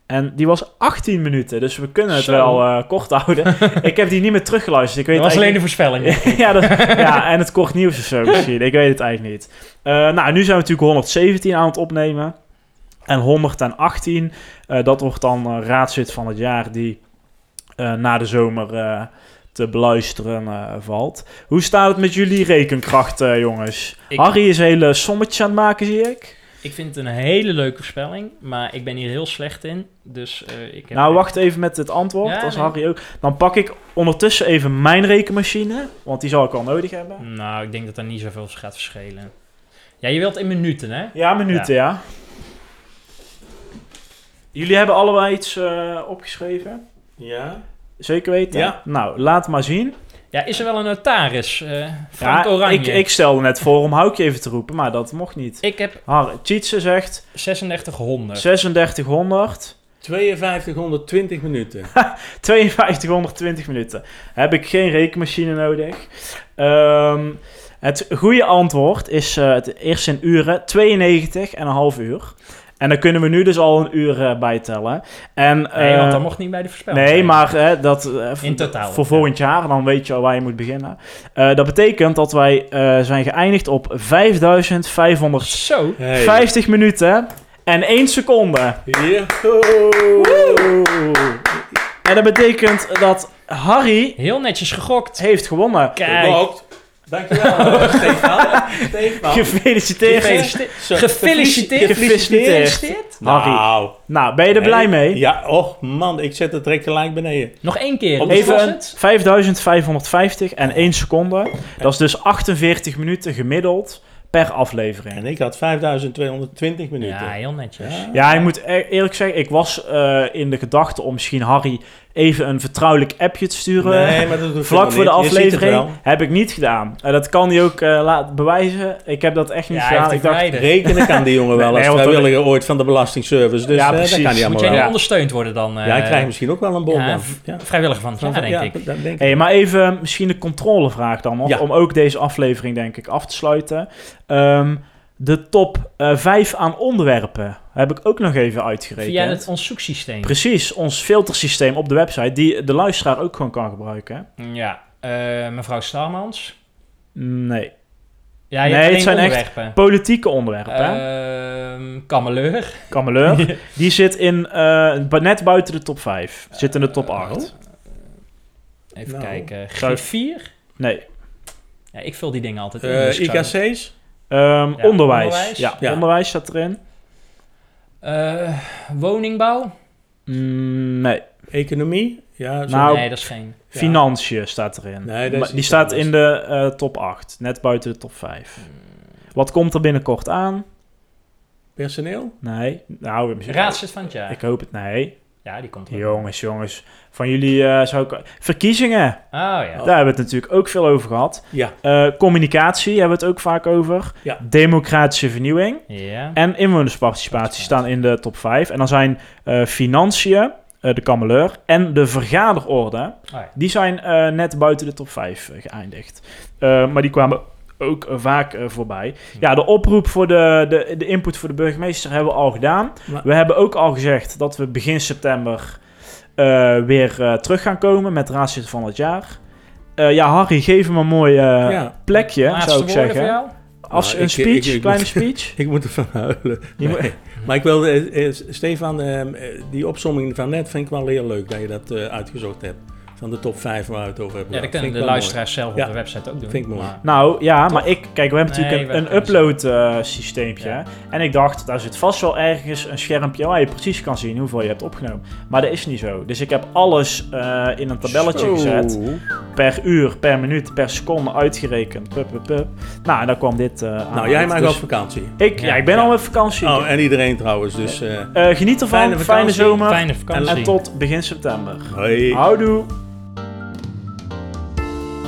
En die was 18 minuten, dus we kunnen het Zo. wel eh, kort houden. <laughs> ik heb die niet meer teruggeluisterd. Ik weet Dat was alleen de voorspelling. <laughs> ja, dat, ja, en het kort nieuws of zo misschien. Ik weet het eigenlijk niet. Eh, nou, nu zijn we natuurlijk 117 aan het opnemen. En 118, eh, dat wordt dan eh, raadzit van het jaar die eh, na de zomer te beluisteren valt. Hoe staat het met jullie rekenkracht, jongens? Ik- Harry is hele sommetjes aan het maken, zie ik. Ik vind het een hele leuke voorspelling, maar ik ben hier heel slecht in. Dus ik heb Nou, wacht even met het antwoord, Ja, als nee. Harry ook. Dan pak ik ondertussen even mijn rekenmachine, want die zal ik wel nodig hebben. Nou, ik denk dat er niet zoveel gaat verschillen. Ja, je wilt in minuten, hè? Ja, minuten, ja. Jullie hebben allebei iets eh, opgeschreven? Ja. Zeker weten? Ja. Nou, laat maar zien. Ja, is er wel een notaris? eh Frank ja, Oranje. ik, ik stelde net voor om Houkje even te roepen, maar dat mocht niet. Ik heb Har Tjitse zegt 3600. 3600, 5220 minuten. <laughs> 5220 minuten. Heb ik geen rekenmachine nodig. Ehm, het goede antwoord is eh, het eerst in uren 92,5 uur. En dan kunnen we nu dus al een uur eh, bijtellen. En, Nee, want eh, dat mocht niet bij de voorspelling. Nee, zijn. maar hè, dat, eh, In totaal, voor ja. volgend jaar, dan weet je al waar je moet beginnen. Eh, dat betekent dat wij eh, zijn geëindigd op 5550 Zo. minuten en 1 seconde. En dat betekent dat Harry Heel netjes gegokt. heeft gewonnen. Kijk. Dankjewel, <laughs> Stefan. Stefan. Gefeliciteerd. Gefeliciteerd. Gefeliciteerd. Nou. Nou, ben je er blij mee? Ja, och man, ik zet het direct gelijk beneden. Nog één keer. Even het? 5550 en 1 seconde. Dat is dus 48 minuten gemiddeld per aflevering. En ik had 5220 minuten. Ja, heel netjes. Ja. Ja, ik moet e- eerlijk zeggen, ik was eh, in de gedachte om misschien Harry even een vertrouwelijk appje te sturen. Nee, maar dat Vlak voor de aflevering. Heb ik niet gedaan. En dat kan hij ook eh, laten bewijzen. Ik heb dat echt niet Ja, gedaan. Ik die dacht. Rekenen kan die jongen <laughs> wel Nee, als vrijwilliger ooit van de Belastingservice. Dus Ja, dat precies. kan hij Moet jij ondersteund worden dan? Ja, ik eh, krijg misschien ook wel een bon ja, Ja. Vrijwilliger van het jaar, denk ja, ik. dat denk ik. Hey, maar even misschien een controlevraag dan nog. Ja. Om ook deze aflevering denk ik af te sluiten. Ehm, de top 5 aan onderwerpen heb ik ook nog even uitgerekend. Via het, ons zoeksysteem. Precies, ons filtersysteem op de website, die de luisteraar ook gewoon kan gebruiken. Ja. eh, mevrouw Starmans. Nee. Ja, je Nee, hebt het zijn echt. Politieke onderwerpen. hè? Ehm Kameleur. Kameleur. <laughs> Die zit in, eh, net buiten de top 5. Zit in de top 8. Even Nou. kijken. Zou- G4? Nee. Ja, ik vul die dingen altijd in. Eh, dus IKC's? Ehm, Ja, onderwijs. onderwijs. Ja, Ja. onderwijs staat erin. Eh, woningbouw? Mm, nee. Economie? Ja, zo. Nou, nee, dat is geen. Ja. Financiën staat erin. Nee, dat is Maar die staat anders. in de eh, top 8. Net buiten de top 5. Wat komt er binnenkort aan? Personeel? Nee. Nou, misschien- Raadslid van het jaar. Ik hoop het. Nee. Ja, die komt er. Jongens, jongens. Van jullie eh, zou ik... Verkiezingen. Oh ja. Daar hebben we het natuurlijk ook veel over gehad. Ja. Eh, communicatie hebben we het ook vaak over. Ja. Democratische vernieuwing. Ja. En inwonersparticipatie staan in de top 5. En dan zijn eh, financiën, eh, de kameleur en de vergaderorde. Oh ja. Die zijn eh, net buiten de top 5 eh, geëindigd. Eh, maar die kwamen ook eh, vaak eh, voorbij. Ja, de oproep voor de, de, de input voor de burgemeester hebben we al gedaan. Maar- We hebben ook al gezegd dat we begin september eh, weer eh, terug gaan komen met raadslid van het jaar. Eh, ja, Harry, geef hem een mooi eh, Ja. plekje, Laatste zou ik zeggen. voor jou? Als Nou, een ik- speech, ik- ik kleine moet- <laughs> speech. ik moet ervan huilen. Moet-. Maar ik wil, eh, eh, Stefan, eh, eh, die opsomming van net vind ik wel heel leuk dat je dat eh, uitgezocht hebt. Van de top 5 waar we het over hebben. Ja, dat kunnen de luisteraars mooi. zelf op Ja, de website ook doen. Vind ik mooi. Maar- Nou ja, Toch? maar ik, kijk, we hebben Nee, natuurlijk een, upload eh, systeempje. En ik dacht, daar zit vast wel ergens een schermpje waar je precies kan zien hoeveel je hebt opgenomen. Maar dat is niet zo. Dus ik heb alles eh, in een tabelletje Zo. gezet. Per uur, per minuut, per seconde uitgerekend. Pup, pup, pup. Nou, en dan kwam dit eh aan. Nou, jij mag Dus op vakantie. Ik, ja, ik ben al op vakantie. Oh, en iedereen trouwens. Dus, eh, Eh, geniet ervan, fijne, vakantie, zomer. fijne vakantie. En tot begin september. Hoi. Houdoe.